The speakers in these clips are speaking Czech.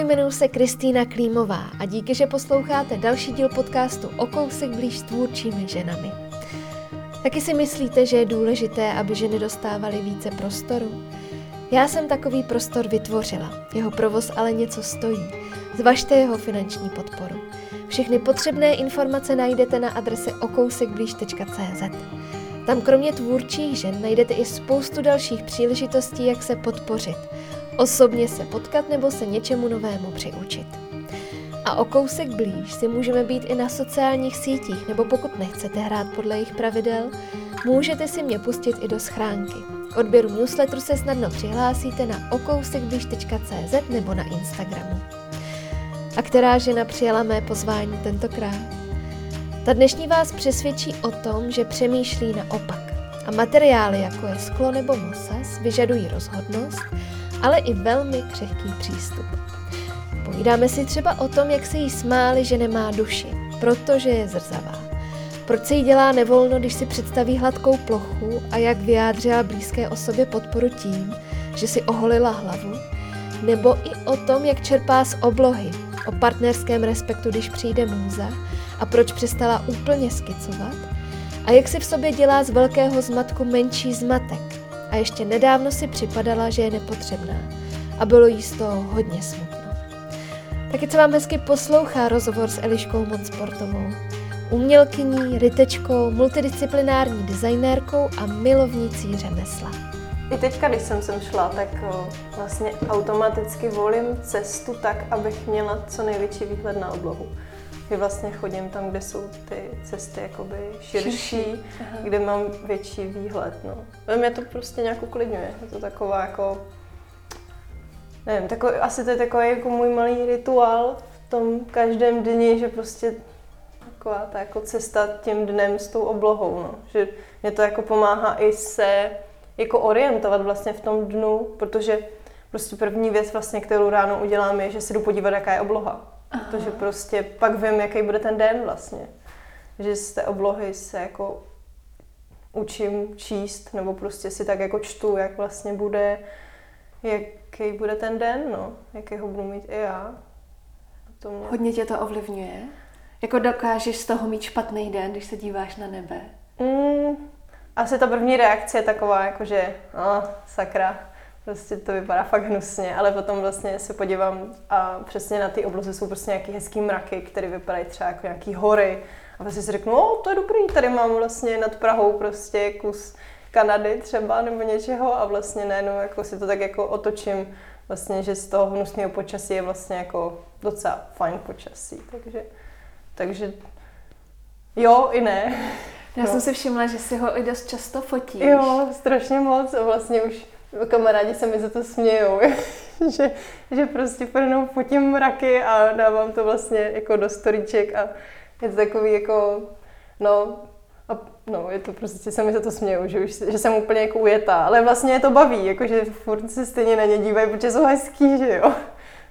Ahoj, jmenuji se Kristýna Klímová a díky, že posloucháte další díl podcastu O kousek blíž s tvůrčími ženami. Taky si myslíte, že je důležité, aby ženy dostávaly více prostoru? Já jsem takový prostor vytvořila, jeho provoz ale něco stojí. Zvažte jeho finanční podporu. Všechny potřebné informace najdete na adrese okousekblíž.cz. Tam kromě tvůrčích žen najdete i spoustu dalších příležitostí, jak se podpořit – osobně se potkat nebo se něčemu novému přiučit. A o kousek blíž si můžeme být i na sociálních sítích, nebo pokud nechcete hrát podle jejich pravidel, můžete si mě pustit i do schránky. K odběru newsletteru se snadno přihlásíte na okousekblíž.cz nebo na Instagramu. A která žena přijala mé pozvání tentokrát? Ta dnešní vás přesvědčí o tom, že přemýšlí naopak. A materiály, jako je sklo nebo mosas, vyžadují rozhodnost ale i velmi křehký přístup. Povídáme si třeba o tom, jak se jí smáli, že nemá duši, protože je zrzavá. Proč se jí dělá nevolno, když si představí hladkou plochu a jak vyjádřila blízké osobě podporu tím, že si oholila hlavu, nebo i o tom, jak čerpá z oblohy, o partnerském respektu, když přijde můza a proč přestala úplně skicovat a jak si v sobě dělá z velkého zmatku menší zmatek, a ještě nedávno si připadala, že je nepotřebná a bylo jí z toho hodně smutno. Taky se vám hezky poslouchá rozhovor s Eliškou Monsportovou, umělkyní, rytečkou, multidisciplinární designérkou a milovnicí řemesla. I teďka, když jsem sem šla, tak vlastně automaticky volím cestu tak, abych měla co největší výhled na oblohu že vlastně chodím tam, kde jsou ty cesty jakoby širší, širší. kde mám větší výhled. No. Mě to prostě nějak uklidňuje. Je to taková jako, nevím, takový, asi to je takový jako můj malý rituál v tom každém dni, že prostě taková ta jako cesta tím dnem s tou oblohou, no. že mě to jako pomáhá i se jako orientovat vlastně v tom dnu, protože prostě první věc vlastně, kterou ráno udělám, je, že si jdu podívat, jaká je obloha. Aha. Protože prostě pak vím, jaký bude ten den vlastně. Že z té oblohy se jako učím číst, nebo prostě si tak jako čtu, jak vlastně bude, jaký bude ten den, no, jaký ho budu mít i já. To mě... Hodně tě to ovlivňuje? Jako dokážeš z toho mít špatný den, když se díváš na nebe? Mm, asi ta první reakce je taková, jako že, oh, sakra, Prostě to vypadá fakt hnusně, ale potom vlastně se podívám a přesně na ty obloze jsou prostě nějaký hezký mraky, které vypadají třeba jako nějaký hory. A vlastně si řeknu, o, to je dobrý, tady mám vlastně nad Prahou prostě kus Kanady třeba nebo něčeho a vlastně najednou jako si to tak jako otočím vlastně, že z toho hnusného počasí je vlastně jako docela fajn počasí, takže, takže jo i ne. Já no. jsem si všimla, že si ho i dost často fotíš. Jo, strašně moc a vlastně už kamarádi se mi za to smějou, že, že prostě jenom fotím mraky a dávám to vlastně jako do storíček a je to takový jako, no, a, no, je to prostě, se mi za to smějou, že, už, že jsem úplně jako ujetá, ale vlastně je to baví, jakože furt se stejně na ně dívají, protože jsou hezký, že jo.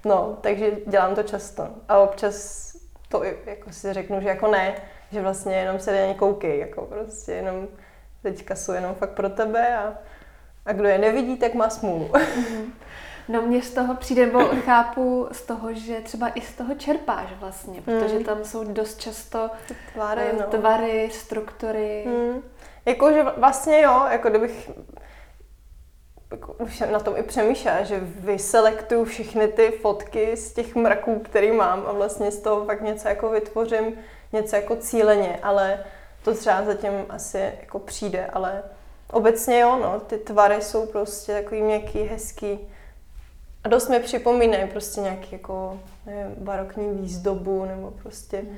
No, takže dělám to často a občas to jako si řeknu, že jako ne, že vlastně jenom se na ně koukej, jako prostě jenom teďka jsou jenom fakt pro tebe a a kdo je nevidí, tak má smůlu. Mhm. No mně z toho přijde, nebo chápu z toho, že třeba i z toho čerpáš vlastně, protože mm. tam jsou dost často tvary, eh, no. tvary struktury. Mm. Jakože vlastně jo, jako kdybych jako už na tom i přemýšlela, že vyselektuju všechny ty fotky z těch mraků, který mám a vlastně z toho pak něco jako vytvořím, něco jako cíleně, ale to třeba zatím asi jako přijde, ale Obecně jo, no, ty tvary jsou prostě takový měkký, hezký. A dost mi připomínají prostě nějaký jako nevím, barokní výzdobu nebo prostě mm.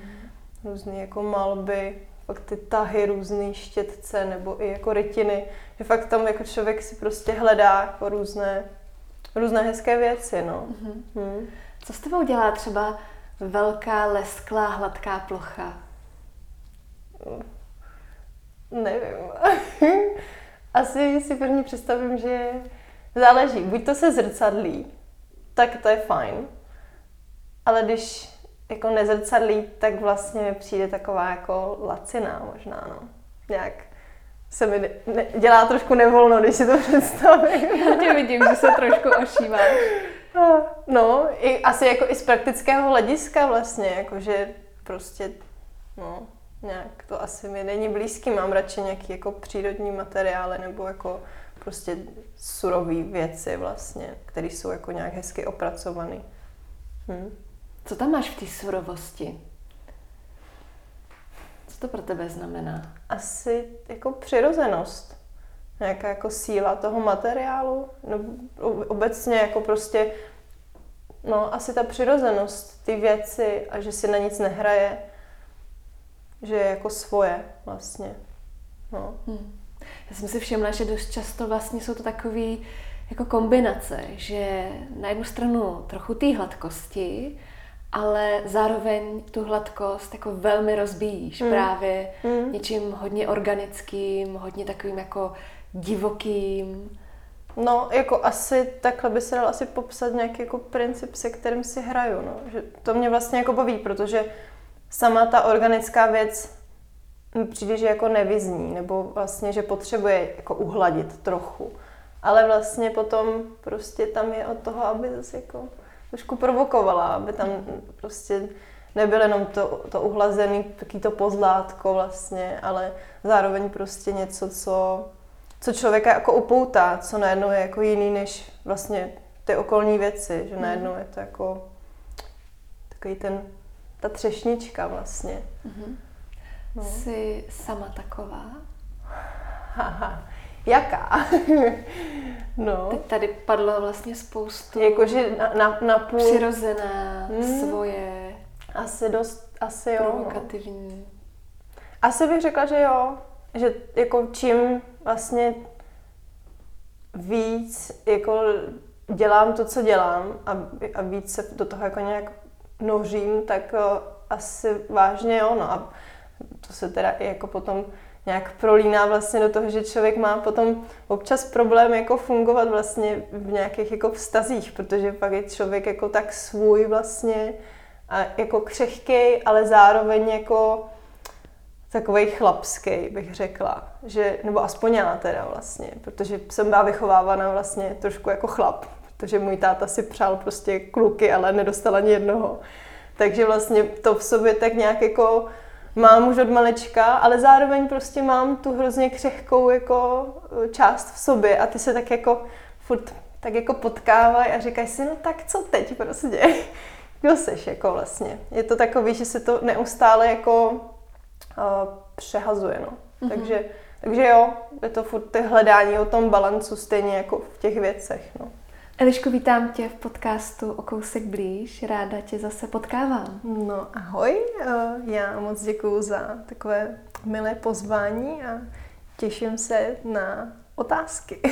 různé jako malby, pak ty tahy, různé štětce nebo i jako rytiny. Že fakt tam jako člověk si prostě hledá jako různé, různé hezké věci, no. Mm. Mm. Co s tebou dělá třeba velká, lesklá, hladká plocha? Nevím. Asi si první představím, že záleží. Buď to se zrcadlí, tak to je fajn. Ale když jako nezrcadlí, tak vlastně přijde taková jako laciná možná, no. Nějak se mi ne, dělá trošku nevolno, když si to představím. Já tě vidím, že se trošku ošíváš. No, i, asi jako i z praktického hlediska vlastně, jakože prostě, no, nějak to asi mi není blízký, mám radši nějaký jako přírodní materiály nebo jako prostě surové věci vlastně, které jsou jako nějak hezky opracované. Hm. Co tam máš v té surovosti? Co to pro tebe znamená? Asi jako přirozenost. Nějaká jako síla toho materiálu. No, obecně jako prostě, no asi ta přirozenost, ty věci a že si na nic nehraje. Že je jako svoje vlastně. No. Hmm. Já jsem si všimla, že dost často vlastně jsou to takový jako kombinace, že na jednu stranu trochu té hladkosti, ale zároveň tu hladkost jako velmi rozbíjíš mm. právě mm. něčím hodně organickým, hodně takovým jako divokým. No, jako asi takhle by se dal asi popsat nějaký jako princip, se kterým si hraju, no. Že to mě vlastně jako baví, protože sama ta organická věc mi přijde, že jako nevyzní, nebo vlastně, že potřebuje jako uhladit trochu. Ale vlastně potom prostě tam je od toho, aby zase jako trošku provokovala, aby tam prostě nebylo jenom to, to uhlazený, taky to pozlátko vlastně, ale zároveň prostě něco, co, co člověka jako upoutá, co najednou je jako jiný než vlastně ty okolní věci, že najednou je to jako takový ten, ta třešnička vlastně. Mm-hmm. No. Jsi sama taková? Haha, jaká? no. Teď tady padlo vlastně spoustu... Jakože na, na, na půl... Přirozená, hmm. svoje... Asi dost, asi jo. No. Provokativní. Asi bych řekla, že jo. Že jako čím vlastně víc jako dělám to, co dělám a, a víc se do toho jako nějak nořím, tak uh, asi vážně jo. No. A to se teda i jako potom nějak prolíná vlastně do toho, že člověk má potom občas problém jako fungovat vlastně v nějakých jako vztazích, protože pak je člověk jako tak svůj vlastně a jako křehký, ale zároveň jako takový chlapský, bych řekla, že, nebo aspoň já teda vlastně, protože jsem byla vychovávána vlastně trošku jako chlap, protože můj táta si přál prostě kluky, ale nedostal ani jednoho. Takže vlastně to v sobě tak nějak jako mám už od malečka, ale zároveň prostě mám tu hrozně křehkou jako eh, část v sobě a ty se tak jako furt tak jako potkávají a říkají si, no tak co teď prostě? Kdo seš jako vlastně? Je to takový, že se to neustále jako uh, přehazuje, no. Mm-hmm. Takže, takže jo, je to furt ty hledání o tom balancu stejně jako v těch věcech, no. Eliško, vítám tě v podcastu O kousek blíž. Ráda tě zase potkávám. No ahoj, eh, já moc děkuju za takové milé pozvání a těším se na otázky.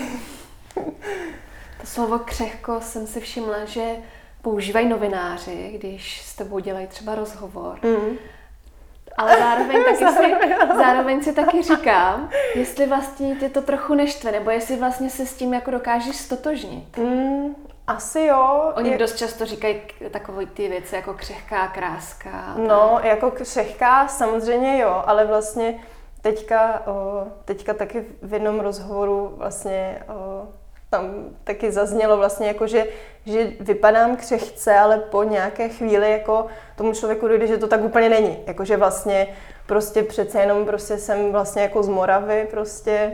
To slovo křehko jsem si všimla, že používají novináři, když s tebou dělají třeba rozhovor. Mm ale zároveň, taky si, zároveň si taky říkám, jestli vlastně tě to trochu neštve, nebo jestli vlastně se s tím jako dokážeš stotožnit. Mm, asi jo. Oni je... dost často říkají takové ty věci jako křehká kráska. No, jako křehká samozřejmě jo, ale vlastně teďka, o, teďka taky v jednom rozhovoru vlastně o, tam taky zaznělo vlastně jako, že, že vypadám křehce, ale po nějaké chvíli jako tomu člověku dojde, že to tak úplně není. Jako, že vlastně prostě přece jenom prostě jsem vlastně jako z Moravy prostě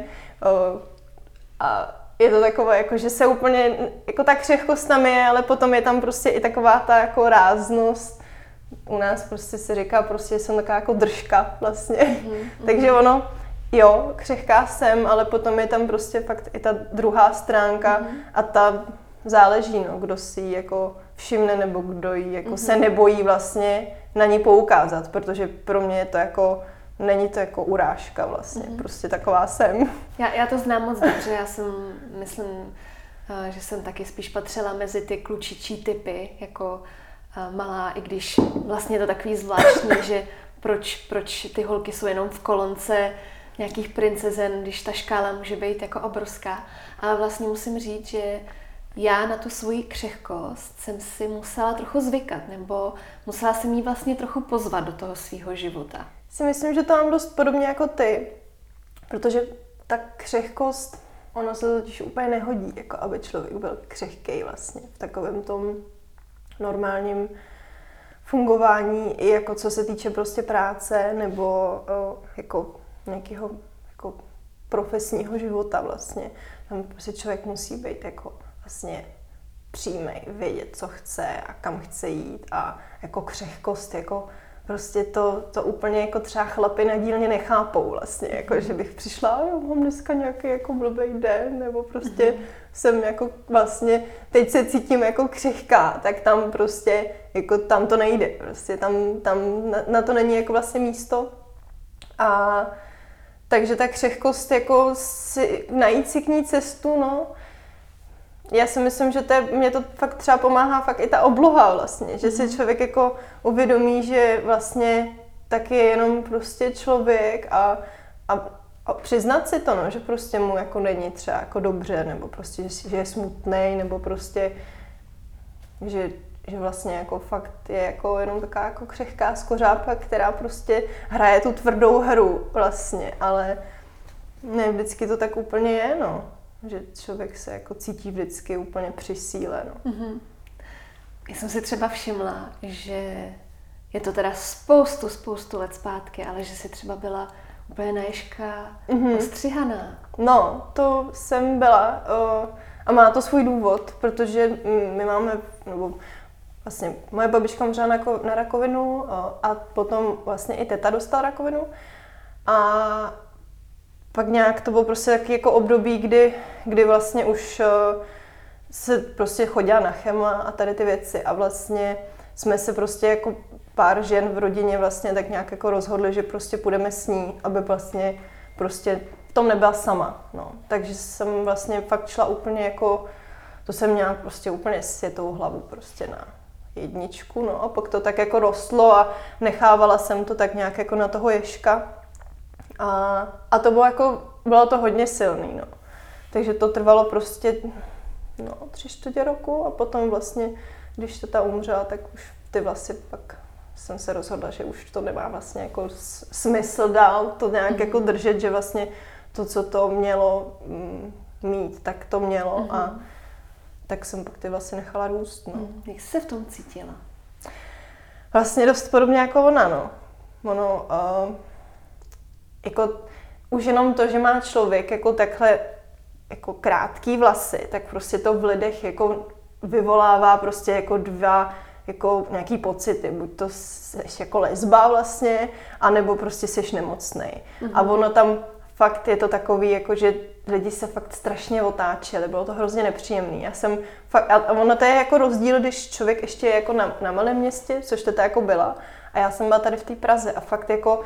a je to takové, jako, že se úplně, jako ta křehkost tam je, ale potom je tam prostě i taková ta jako ráznost. U nás prostě se říká, prostě jsem taková jako držka vlastně. Mm-hmm. Takže ono, jo, křehká jsem, ale potom je tam prostě fakt i ta druhá stránka mm-hmm. a ta záleží, no, kdo si ji jako všimne nebo kdo ji jako mm-hmm. se nebojí vlastně na ní poukázat, protože pro mě je to jako není to jako urážka vlastně, mm-hmm. prostě taková jsem. Já, já to znám moc dobře, já jsem, myslím, eh, že jsem taky spíš patřila mezi ty klučičí typy, jako eh, malá, i když vlastně to takový zvláštní, že proč, proč ty holky jsou jenom v kolonce nějakých princezen, když ta škála může být jako obrovská. Ale vlastně musím říct, že já na tu svoji křehkost jsem si musela trochu zvykat, nebo musela jsem jí vlastně trochu pozvat do toho svého života. Si myslím, že to mám dost podobně jako ty, protože ta křehkost ono se to totiž úplně nehodí, jako aby člověk byl křehký vlastně v takovém tom normálním fungování, i jako co se týče prostě práce nebo jako nějakého jako profesního života vlastně. Tam prostě člověk musí být jako vlastně přímý, vědět, co chce a kam chce jít a jako křehkost, jako prostě to, to úplně jako třeba chlapy na dílně nechápou vlastně, jako že bych přišla, jo, mám dneska nějaký jako blbý den, nebo prostě mm-hmm. jsem jako vlastně, teď se cítím jako křehká, tak tam prostě, jako tam to nejde, prostě tam, tam na, na to není jako vlastně místo a takže ta křehkost, jako si, najít si k ní cestu, no, já si myslím, že to je, mě to fakt třeba pomáhá fakt i ta obloha vlastně, že si mhm. člověk jako uvědomí, že vlastně tak je jenom prostě člověk a, a, a přiznat si to, no, že prostě mu jako není třeba jako dobře, nebo prostě, že je smutný, nebo prostě, že, že vlastně jako fakt je jako jenom taková jako křehká skořápka, která prostě hraje tu tvrdou hru vlastně, ale ne vždycky to tak úplně je, no že člověk se jako cítí vždycky úplně při síle. No. Mm-hmm. Já jsem si třeba všimla, že je to teda spoustu, spoustu let zpátky, ale že si třeba byla úplně naježka mm-hmm. ostřihaná. No, to jsem byla uh, a má to svůj důvod, protože my máme, nebo vlastně moje babička umřela na, na rakovinu a potom vlastně i teta dostala rakovinu. A pak nějak to bylo prostě taky jako období, kdy, kdy vlastně už se prostě chodila na chema a tady ty věci. A vlastně jsme se prostě jako pár žen v rodině vlastně tak nějak jako rozhodli, že prostě půjdeme s ní, aby vlastně prostě v tom nebyla sama, no. Takže jsem vlastně fakt šla úplně jako, to jsem měla prostě úplně světou hlavu prostě na jedničku, no a pak to tak jako rostlo a nechávala jsem to tak nějak jako na toho ješka a, a to bylo jako, bylo to hodně silný, no. Takže to trvalo prostě, no, tři čtvrtě roku a potom vlastně, když to ta umřela, tak už ty vlasy pak jsem se rozhodla, že už to nemá vlastně jako smysl dál to nějak mm-hmm. jako držet, že vlastně to, co to mělo mm, mít, tak to mělo a tak jsem pak ty vlasy nechala růst. No. Mm. Jak jsi se v tom cítila? Vlastně dost podobně jako ona, no. Ono, uh, jako už jenom to, že má člověk jako takhle jako krátký vlasy, tak prostě to v lidech jako vyvolává prostě jako dva jako nějaký pocity, buď to jsi jako lesba vlastně, anebo prostě jsi nemocný. Mm-hmm. A ono tam fakt je to takový, jako že lidi se fakt strašně otáčeli, bylo to hrozně nepříjemný. Já jsem fakt, a ono to je jako rozdíl, když člověk ještě je jako na, na malém městě, což to jako byla, a já jsem byla tady v té Praze a fakt jako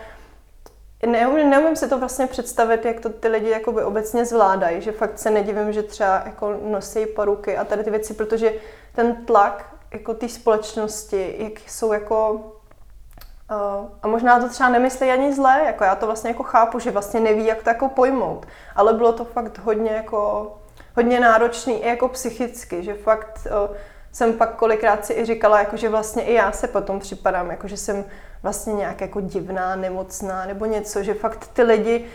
Neumím, neumím si to vlastně představit, jak to ty lidi jakoby obecně zvládají, že fakt se nedivím, že třeba jako nosí paruky a tady ty věci, protože ten tlak jako té společnosti, jak jsou jako a možná to třeba nemyslí ani zlé, jako já to vlastně jako chápu, že vlastně neví, jak to jako pojmout, ale bylo to fakt hodně jako hodně náročný i jako psychicky, že fakt uh, jsem pak kolikrát si i říkala, jako že vlastně i já se potom připadám, jako že jsem vlastně nějak jako divná, nemocná nebo něco, že fakt ty lidi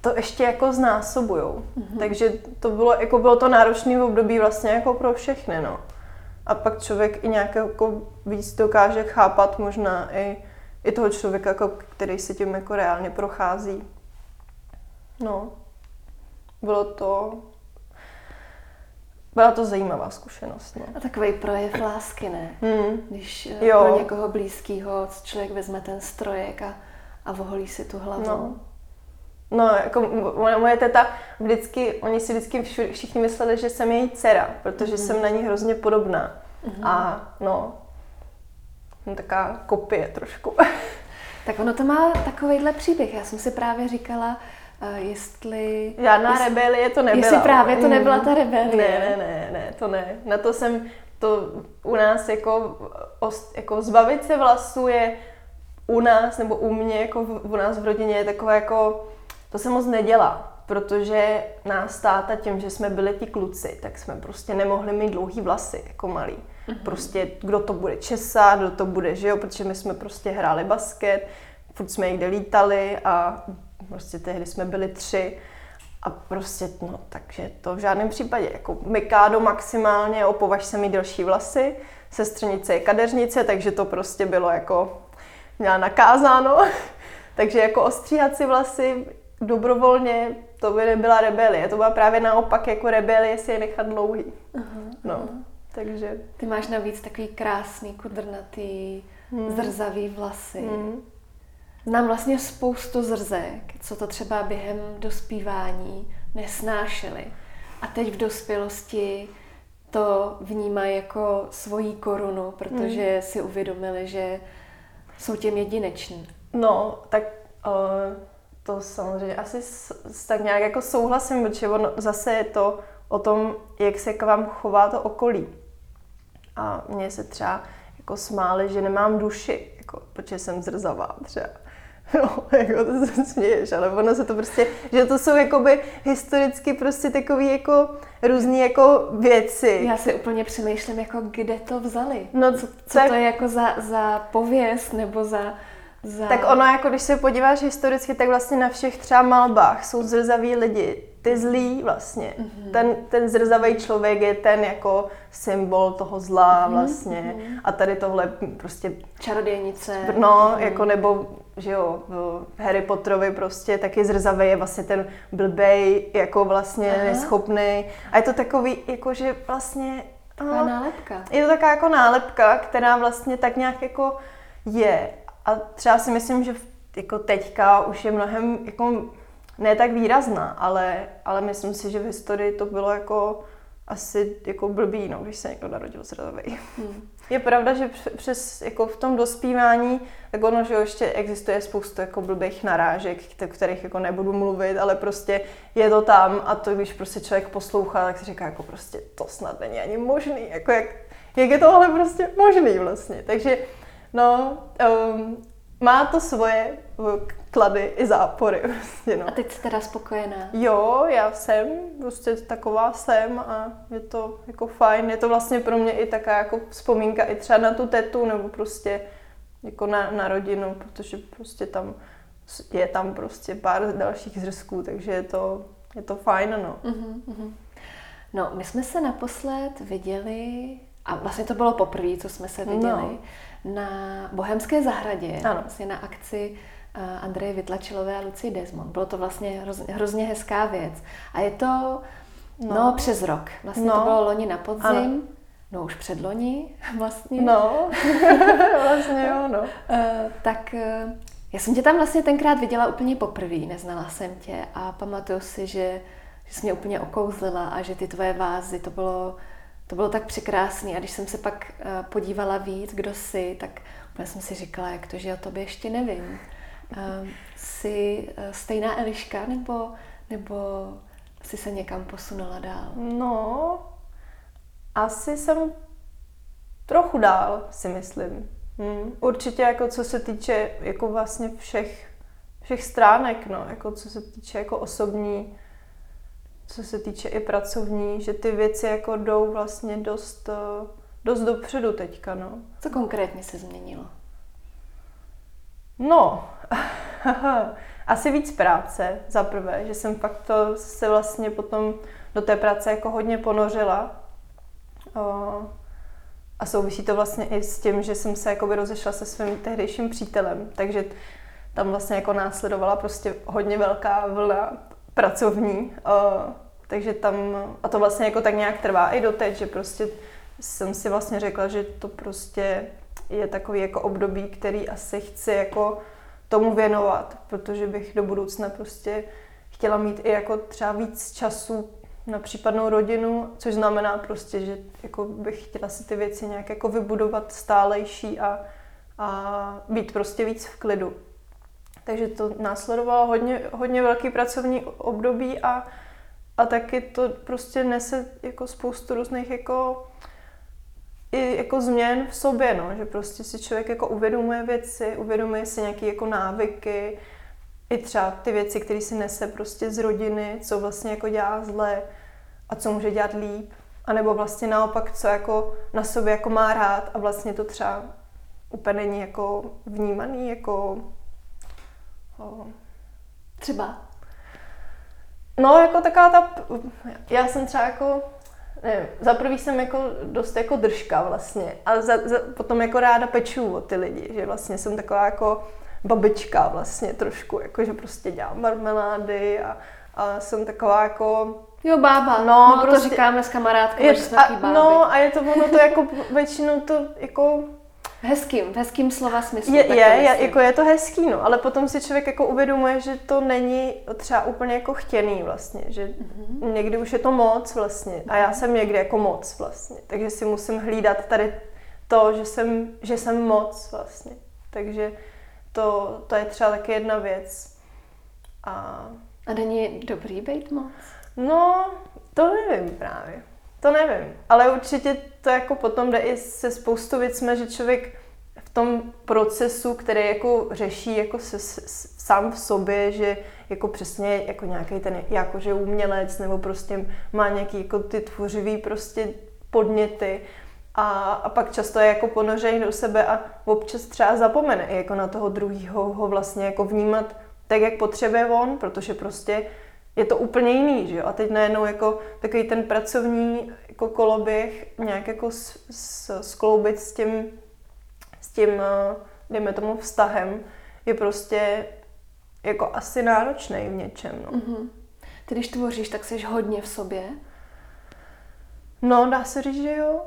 to ještě jako znásobujou. Mm-hmm. Takže to bylo, jako bylo to náročné období vlastně jako pro všechny, no. A pak člověk i nějak jako víc dokáže chápat možná i, i toho člověka, jako, který se tím jako reálně prochází. No, bylo to byla to zajímavá zkušenost. No. A takový projev lásky, ne? Hmm. Když eh, jo. pro někoho blízkého člověk vezme ten strojek a, a voholí si tu hlavu. No. No, jako moje, moje teta vždycky, oni si vždycky všichni mysleli, že jsem její dcera, protože mm. jsem na ní hrozně podobná. Mm. A no, taková kopie trošku. Tak ono to má takovýhle příběh. Já jsem si právě říkala, jestli... Žádná jestli, rebelie to nebyla. Jestli právě to nebyla ta rebelie. Ne, ne, ne, ne, to ne. Na to jsem, to u nás jako, jako zbavit se vlasů je u nás, nebo u mě, jako u nás v rodině je takové jako, to se moc nedělá, protože nás táta tím, že jsme byli ti kluci, tak jsme prostě nemohli mít dlouhý vlasy, jako malý. Mm-hmm. Prostě kdo to bude česat, kdo to bude, že jo, protože my jsme prostě hráli basket, furt jsme někde lítali a prostě tehdy jsme byli tři A prostě, no, takže to v žádném případě. Jako Mikádo maximálně, opovaž se mi delší vlasy, sestřenice je kadeřnice, takže to prostě bylo jako, měla nakázáno. takže jako ostříhat si vlasy dobrovolně, to by nebyla rebelie. To byla právě naopak jako rebelie si je nechat dlouhý. Uh-huh, no. Takže... Ty máš navíc takový krásný, kudrnatý, hmm. zrzavý vlasy. Hmm. Znám vlastně spoustu zrzek, co to třeba během dospívání nesnášely. A teď v dospělosti to vnímají jako svoji korunu, protože hmm. si uvědomili, že jsou těm jedineční. No, tak uh, to samozřejmě asi s, tak nějak jako souhlasím, protože ono zase je to o tom, jak se k vám chová to okolí. A mně se třeba jako smáli, že nemám duši, jako, protože jsem zrzavá třeba. No, jako to se směješ, ale ono se to prostě, že to jsou jakoby historicky prostě takový jako různý jako věci. Já si úplně přemýšlím, jako kde to vzali. No, co, co tak, to je jako za, za pověst nebo za, za... Tak ono, jako když se podíváš historicky, tak vlastně na všech třeba malbách jsou zrzaví lidi, ty zlí vlastně. Mm-hmm. Ten, ten zrzavý člověk je ten jako symbol toho zla mhm, vlastně. Mm-hmm. A tady tohle prostě... Čarodějnice. No, mm-hmm. jako nebo že jo, v Harry Potterovi prostě taky zrzavý je vlastně ten blbej, jako vlastně Aha. neschopný. A je to takový, jako že vlastně... Taková no, nálepka. Je to taková jako nálepka, která vlastně tak nějak jako je. A třeba si myslím, že jako teďka už je mnohem jako ne tak výrazná, ale, ale myslím si, že v historii to bylo jako asi jako blbý, no, když se někdo narodil zrzavý. Hmm. Je pravda, že přes jako v tom dospívání, tak ono, že ještě existuje spoustu jako blbých narážek, o kterých jako nebudu mluvit, ale prostě je to tam a to, když prostě člověk poslouchá, tak si říká jako prostě to snad není ani možný, jako jak, jak je tohle prostě možný vlastně. Takže no, um, má to svoje klady i zápory. Prostě, no. A teď jsi teda spokojená? Jo, já jsem, prostě taková jsem a je to jako fajn. Je to vlastně pro mě i taková jako vzpomínka i třeba na tu tetu nebo prostě jako na, na rodinu, protože prostě tam je tam prostě pár dalších zrzků, takže je to, je to fajn, no. Uh-huh, No, my jsme se naposled viděli, a vlastně to bylo poprvé, co jsme se viděli, no na Bohemské zahradě, ano. vlastně na akci eh, Andreje Vytlačilové a Lucie Desmond. Bylo to vlastně hrozně, hrozně hezká věc. A je to no, no přes rok. Vlastně no. to bylo loni na podzim. Ano. No už před loni vlastně. No, vlastně jo, no. Uh, tak uh, já jsem tě tam vlastně tenkrát viděla úplně poprvé, neznala jsem tě a pamatuju si, že, že jsi mě úplně okouzlila a že ty tvoje vázy, to bylo to bylo tak překrásné. A když jsem se pak eh, podívala víc, kdo jsi, tak úplně jsem si říkala, jak to, že o tobě ještě nevím. Uh, jsi uh, stejná Eliška, nebo, nebo jsi se někam posunula dál? No, asi jsem trochu dál, si myslím. Hmm. Určitě jako co se týče jako vlastně všech, všech stránek, no, jako co se týče jako osobní co se týče i pracovní, že ty věci jako jdou vlastně dost, eh, dost dopředu teďka, no. Co konkrétně se změnilo? No, asi víc práce za prvé, že jsem fakt to se vlastně potom do té práce jako hodně ponořila. A souvisí to vlastně i s tím, že jsem se jako rozešla se svým tehdejším přítelem, takže tam vlastně jako následovala prostě hodně velká vlna pracovní. Takže tam, a to vlastně jako tak nějak trvá i doteď, že prostě jsem si vlastně řekla, že to prostě je takový jako období, který asi chci jako tomu věnovat, protože bych do budoucna prostě chtěla mít i jako třeba víc času na případnou rodinu, což znamená prostě, že jako bych chtěla si ty věci nějak jako vybudovat stálejší a, a být prostě víc v klidu. Takže to následovalo hodně, hodně velký pracovní období a a taky to prostě nese jako spoustu různých jako i jako změn v sobě, no, že prostě si člověk jako uvědomuje věci, uvědomuje si nějaké jako návyky, i třeba ty věci, které si nese prostě z rodiny, co vlastně jako dělá zle a co může dělat líp, a nebo vlastně naopak, co jako na sobě jako má rád a vlastně to třeba úplně není jako vnímaný jako... O... Třeba? No, jako taková ta, já jsem třeba jako, nevím, za prvý jsem jako dost jako držka vlastně a za, za, potom jako ráda peču o ty lidi, že vlastně jsem taková jako babička vlastně trošku, jako že prostě dělám marmelády a, a jsem taková jako Jo, bába. No, no prostě, to říkáme s kamarádkou, že jsme a, No a je to ono to jako většinou to jako Hezkým, v hezkým slova smyslu. Je, je, je, jako je to hezký, no, ale potom si člověk jako uvědomuje, že to není třeba úplně jako chtěný vlastně, že mm-hmm. někdy už je to moc vlastně a já jsem někdy jako moc vlastně, takže si musím hlídat tady to, že jsem, že jsem moc vlastně, takže to, to je třeba taky jedna věc. A... a není dobrý být moc? No, to nevím právě. To nevím, ale určitě to jako potom jde i se spoustu věcmi, že člověk v tom procesu, který jako řeší jako se, se, sám v sobě, že jako přesně jako nějaký ten jakože umělec nebo prostě má nějaký jako ty tvořivý prostě podněty a, a pak často je jako ponořený do sebe a občas třeba zapomene jako na toho druhého ho vlastně jako vnímat tak, jak potřebuje on, protože prostě je to úplně jiný, že jo? A teď najednou jako takový ten pracovní jako koloběh nějak jako s, s, skloubit s tím, s tím, eh, dejme tomu, vztahem, je prostě jako asi náročný v něčem, no. Mm-hmm. Ty když tvoříš, tak jsi hodně v sobě? No, dá se říct, že jo.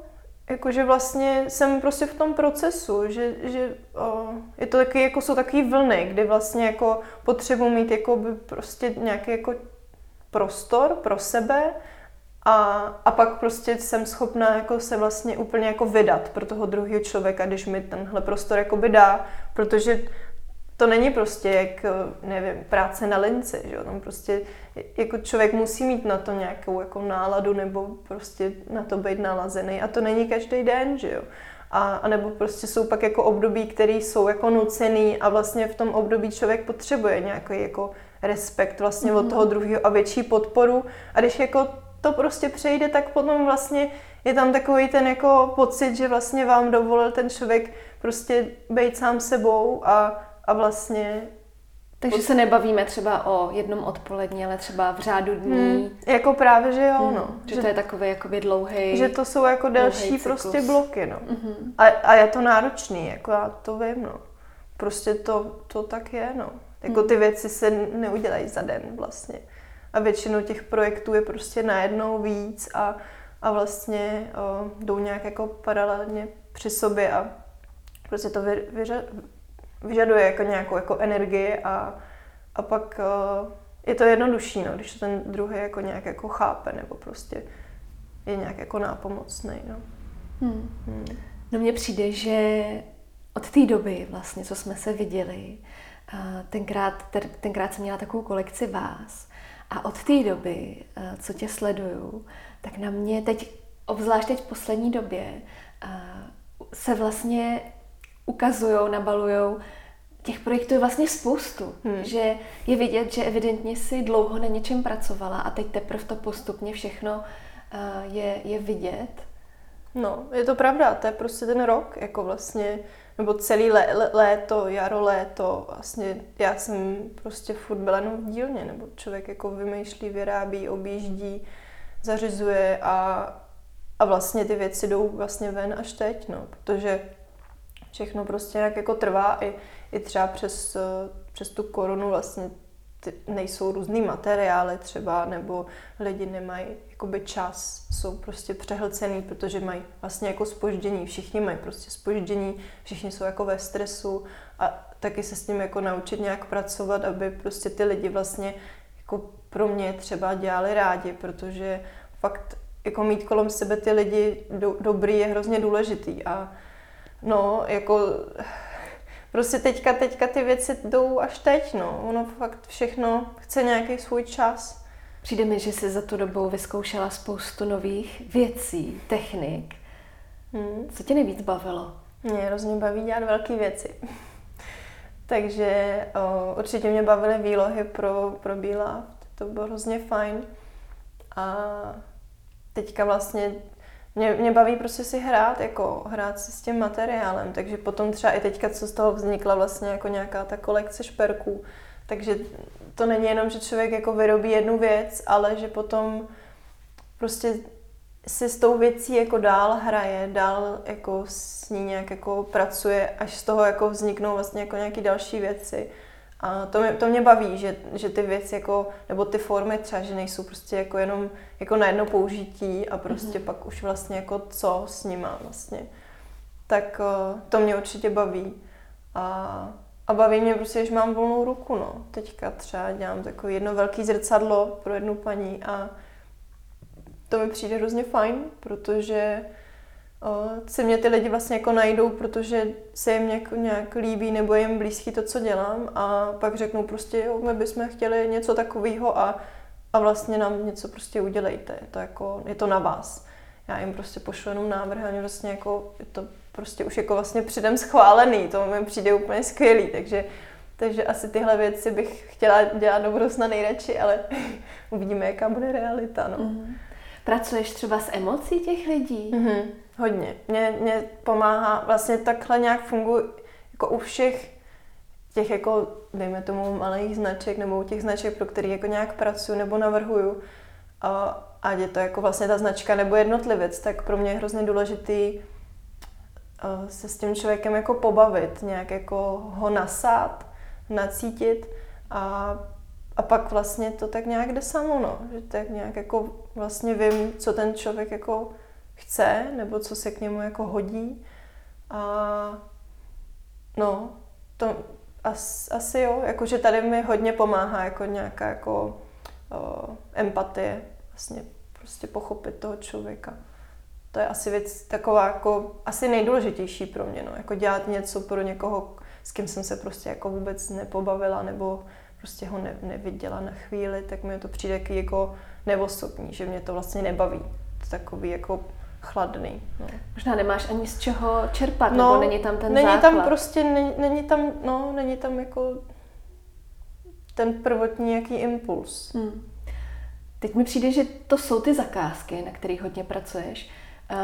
Jakože vlastně jsem prostě v tom procesu, že, že o, je to taky, jako jsou takové vlny, kdy vlastně jako potřebuji mít jako by prostě nějaký jako prostor pro sebe a, a pak prostě jsem schopná jako se vlastně úplně jako vydat pro toho druhého člověka, když mi tenhle prostor jako by dá, protože to není prostě jak, nevím, práce na linci, že jo? Tam prostě jako člověk musí mít na to nějakou jako náladu nebo prostě na to být nalazený a to není každý den, že jo? A, a nebo prostě jsou pak jako období, které jsou jako nucený a vlastně v tom období člověk potřebuje nějaký jako respekt vlastně mm-hmm. od mhm. toho druhého a větší podporu. A když jako to prostě přejde, tak potom vlastně je tam takový ten jako pocit, že vlastně vám dovolil ten člověk prostě být sám sebou a, a vlastně takže se nebavíme třeba o jednom odpolední, ale třeba v řádu dní. Hmm, jako právě, že jo, hmm, no. Že, že to je takový jakoby dlouhý. Že to jsou jako delší prostě bloky, no. Hmm. A, a je to náročný, jako já to vím, no. Prostě to, to tak je, no. Jako ty věci se neudělají za den vlastně. A většinou těch projektů je prostě najednou víc a, a vlastně o, jdou nějak jako paralelně při sobě a prostě to vy, vyža, vyžaduje jako nějakou jako energii a, a pak o, je to jednodušší, no, když to ten druhý jako nějak jako chápe nebo prostě je nějak jako nápomocný. No. Hmm. Hmm. no mně přijde, že od té doby vlastně, co jsme se viděli, tenkrát, tenkrát jsem měla takovou kolekci vás a od té doby, co tě sleduju, tak na mě teď, obzvlášť teď v poslední době, se vlastně ukazují, nabalují těch projektů je vlastně spoustu, hmm. že je vidět, že evidentně si dlouho na něčem pracovala a teď teprve to postupně všechno je, je vidět. No, je to pravda, to je prostě ten rok, jako vlastně nebo celý lé, léto, jaro, léto, vlastně já jsem prostě furt byla jenom v dílně, nebo člověk jako vymýšlí, vyrábí, objíždí, zařizuje a, a vlastně ty věci jdou vlastně ven až teď, no, protože všechno prostě jak jako trvá i, i třeba přes, přes tu korunu vlastně nejsou různý materiály třeba, nebo lidi nemají jakoby čas, jsou prostě přehlcený, protože mají vlastně jako spoždění, všichni mají prostě spoždění, všichni jsou jako ve stresu a taky se s tím jako naučit nějak pracovat, aby prostě ty lidi vlastně jako pro mě třeba dělali rádi, protože fakt jako mít kolem sebe ty lidi do, dobrý je hrozně důležitý a no, jako prostě teďka, teďka ty věci jdou až teď, no. Ono fakt všechno chce nějaký svůj čas. Přijde mi, že jsi za tu dobu vyzkoušela spoustu nových věcí, technik. Hmm. Co tě nejvíc bavilo? Mě hrozně baví dělat velké věci. Takže o, určitě mě bavily výlohy pro, pro Bíla. To bylo hrozně fajn. A teďka vlastně mě, mě baví prostě si hrát, jako hrát si s tím materiálem, takže potom třeba i teďka, co z toho vznikla vlastně jako nějaká ta kolekce šperků, Takže to není jenom, že člověk jako vyrobí jednu věc, ale že potom prostě si s tou věcí jako dál hraje, dál jako s ní nějak jako pracuje, až z toho jako vzniknou vlastně jako nějaké další věci. A to mě, to mě baví, že, že ty věci jako, nebo ty formy třeba, že nejsou prostě jako jenom jako na jedno použití a prostě mm-hmm. pak už vlastně jako co s nima vlastně. Tak uh, to mě určitě baví. A, a baví mě prostě, že mám volnou ruku, no. Teďka třeba dělám takové jedno velké zrcadlo pro jednu paní a to mi přijde hrozně fajn, protože si mě ty lidi vlastně jako najdou, protože se jim nějak, nějak líbí nebo je jim blízký to, co dělám a pak řeknou prostě, jo, my bychom chtěli něco takového a, a vlastně nám něco prostě udělejte. Je to, jako, je to na vás. Já jim prostě pošlu jenom návrh a vlastně jako, je to prostě už jako vlastně předem schválený, to mi přijde úplně skvělý, takže takže asi tyhle věci bych chtěla dělat do budoucna nejradši, ale uvidíme, jaká bude realita. No. Mm-hmm. Pracuješ třeba s emocí těch lidí? Mm-hmm. Hodně. Mě, mě pomáhá, vlastně takhle nějak funguje jako u všech těch jako, dejme tomu, malých značek nebo u těch značek, pro který jako nějak pracuji nebo navrhuju, a, ať je to jako vlastně ta značka nebo jednotlivec, tak pro mě je hrozně důležitý se s tím člověkem jako pobavit, nějak jako ho nasát, nacítit a, a pak vlastně to tak nějak jde samo, no. Že tak nějak jako vlastně vím, co ten člověk jako chce, nebo co se k němu jako hodí. A no, to as, asi jo, jakože tady mi hodně pomáhá jako nějaká jako o, empatie, vlastně prostě pochopit toho člověka. To je asi věc taková jako asi nejdůležitější pro mě, no, jako dělat něco pro někoho, s kým jsem se prostě jako vůbec nepobavila nebo prostě ho ne, neviděla na chvíli, tak mi to přijde jako neosobní, že mě to vlastně nebaví. To takový jako chladný. No. Možná nemáš ani z čeho čerpat, no, nebo není tam ten není základ. tam prostě, není, není tam, no, není tam jako ten prvotní jaký impuls. Hmm. Teď mi přijde, že to jsou ty zakázky, na kterých hodně pracuješ.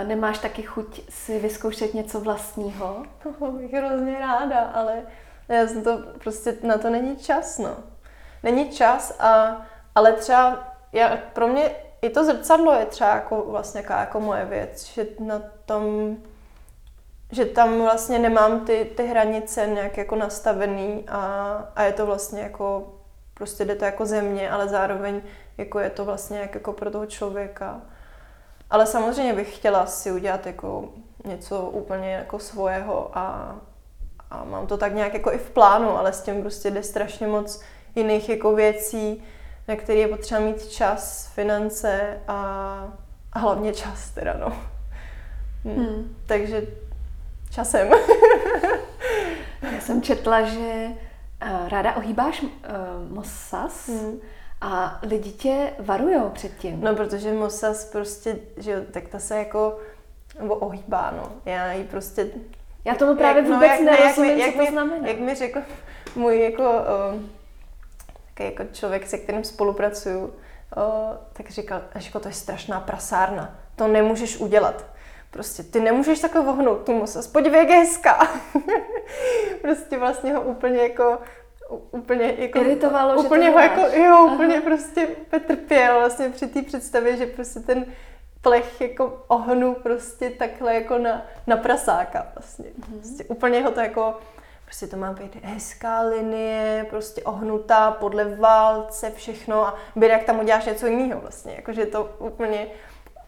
Nemáš taky chuť si vyzkoušet něco vlastního? To bych hrozně ráda, ale já jsem to, prostě na to není čas, no. Není čas, a, ale třeba já, pro mě i to zrcadlo je třeba jako vlastně jako, jako moje věc, že na tom, že tam vlastně nemám ty, ty hranice nějak jako nastavený a, a je to vlastně jako, prostě jde to jako země, ale zároveň jako je to vlastně jak jako pro toho člověka. Ale samozřejmě bych chtěla si udělat jako něco úplně jako svého a, a mám to tak nějak jako i v plánu, ale s tím prostě jde strašně moc jiných jako věcí, na který je potřeba mít čas, finance a, a hlavně čas teda, no. Hmm. Hmm. Takže časem. Já jsem četla, že uh, ráda ohýbáš uh, Mossas hmm. a lidi tě varujou před tím. No, protože Mossas prostě, že jo, tak ta se jako, nebo ohýbá, no. Já ji prostě... Já tomu právě jak, vůbec no, jak, nerozumím, jak, co to mi, znamená. Jak mi řekl můj jako... Uh, jako člověk, se kterým spolupracuju, uh, tak říkal, Ažko, to je strašná prasárna, to nemůžeš udělat. Prostě ty nemůžeš takhle vohnout tu mosas, podívej, jak je hezká. prostě vlastně ho úplně jako úplně jako, Iritovalo, úplně že ho jako, jo, úplně Aha. prostě trpěl vlastně při té představě, že prostě ten plech jako ohnu prostě takhle jako na, na prasáka vlastně. Mm-hmm. Prostě úplně ho to jako prostě to má být hezká linie, prostě ohnutá podle válce, všechno a být, jak tam uděláš něco jiného vlastně, jakože to úplně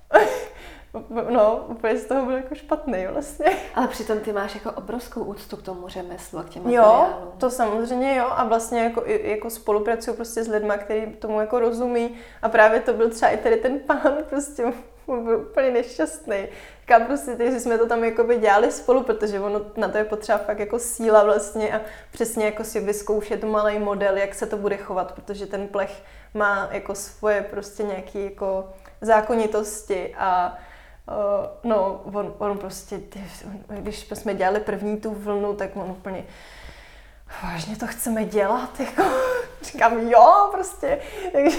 no, úplně z toho byl jako špatný vlastně. Ale přitom ty máš jako obrovskou úctu k tomu řemeslu a k těm materiálům. Jo, to samozřejmě jo a vlastně jako, jako spolupracuju prostě s lidmi, kteří tomu jako rozumí a právě to byl třeba i tady ten pán prostě byl úplně nešťastný. Říkám prostě, že jsme to tam jako by dělali spolu, protože ono na to je potřeba fakt jako síla vlastně a přesně jako si vyzkoušet malý model, jak se to bude chovat, protože ten plech má jako svoje prostě nějaké jako zákonitosti a Uh, no, on, on prostě, když jsme dělali první tu vlnu, tak on úplně, vážně to chceme dělat, jako, říkám, jo, prostě, takže,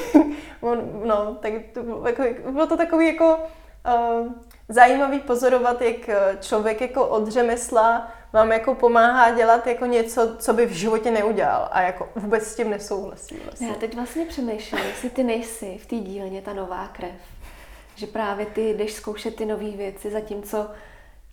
on, no, tak to bylo, jako, bylo to takový jako uh, zajímavý pozorovat, jak člověk jako od řemesla vám jako pomáhá dělat jako něco, co by v životě neudělal a jako vůbec s tím nesouhlasí. Vlastně. Já teď vlastně přemýšlím, jestli ty nejsi v té dílně ta nová krev. Že právě ty jdeš zkoušet ty nové věci, zatímco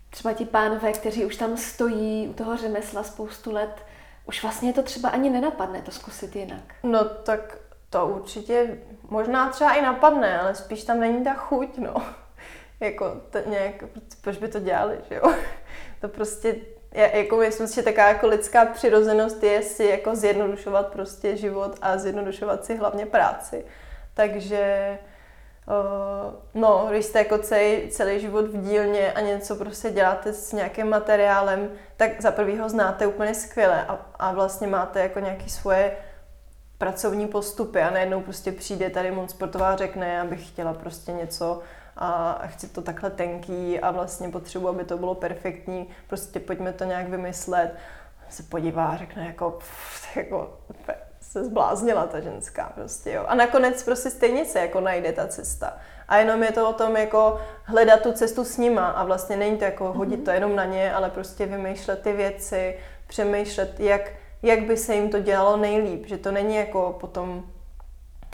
třeba ti pánové, kteří už tam stojí u toho řemesla spoustu let, už vlastně to třeba ani nenapadne to zkusit jinak. No tak to určitě možná třeba i napadne, ale spíš tam není ta chuť, no. Jako to nějak, proč by to dělali, že jo? to prostě, já, jako myslím si, že taková jako lidská přirozenost je si jako zjednodušovat prostě život a zjednodušovat si hlavně práci. Takže Uh, no, když jste jako celý, celý život v dílně a něco prostě děláte s nějakým materiálem, tak za prvý ho znáte úplně skvěle a, a vlastně máte jako nějaké svoje pracovní postupy a najednou prostě přijde tady moc sportová řekne, já bych chtěla prostě něco a chci to takhle tenký a vlastně potřebuji, aby to bylo perfektní, prostě pojďme to nějak vymyslet. Se podívá a řekne jako, pff, jako se zbláznila ta ženská prostě, jo. A nakonec prostě stejně se jako najde ta cesta. A jenom je to o tom jako hledat tu cestu s nima a vlastně není to jako hodit to jenom na ně, ale prostě vymýšlet ty věci, přemýšlet, jak, jak by se jim to dělalo nejlíp, že to není jako potom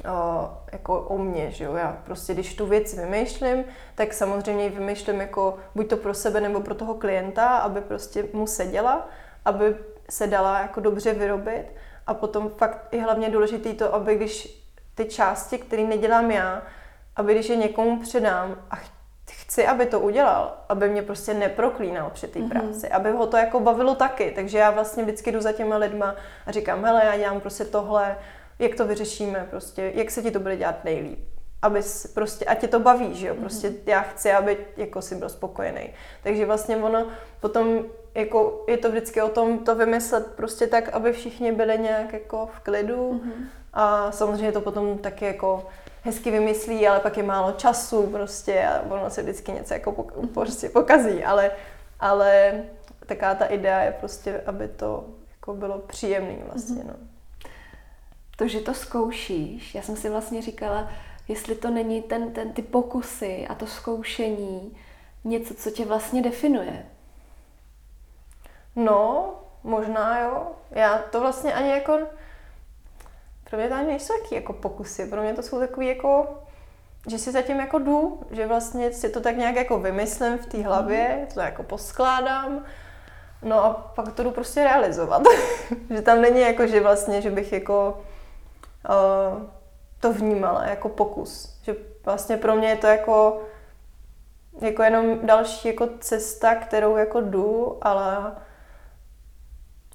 o, jako o mně, že jo, já prostě když tu věc vymýšlím, tak samozřejmě ji vymýšlím jako buď to pro sebe nebo pro toho klienta, aby prostě mu seděla, aby se dala jako dobře vyrobit a potom fakt je hlavně důležité to, aby když ty části, které nedělám já, aby když je někomu předám a chci, aby to udělal, aby mě prostě neproklínal při té mm-hmm. práci, aby ho to jako bavilo taky. Takže já vlastně vždycky jdu za těma lidma a říkám, hele, já dělám prostě tohle, jak to vyřešíme, prostě, jak se ti to bude dělat nejlíp. Aby prostě, a tě to baví, že jo, mhm. prostě já chci, aby jako si byl spokojený. Takže vlastně ono potom jako je to vždycky o tom to vymyslet prostě tak, aby všichni byli nějak jako v klidu mm-hmm. a samozřejmě to potom taky jako hezky vymyslí, ale pak je málo času prostě a ono se vždycky něco jako pok- prostě pokazí, ale, ale taká ta idea je prostě, aby to jako bylo příjemný vlastně, mm-hmm. no. To, že to zkoušíš, já jsem si vlastně říkala, jestli to není ten, ten, ty pokusy a to zkoušení něco, co tě vlastně definuje. No, možná jo. Já to vlastně ani jako... Pro mě to ani nejsou taky jako pokusy. Pro mě to jsou takový jako že si zatím jako jdu, že vlastně si to tak nějak jako vymyslím v té hlavě, mhm. to jako poskládám, no a pak to jdu prostě realizovat. že tam není jako, že vlastně, že bych jako to vnímala jako pokus. Že vlastně pro mě je to jako jako jenom další jako cesta, kterou jako jdu, ale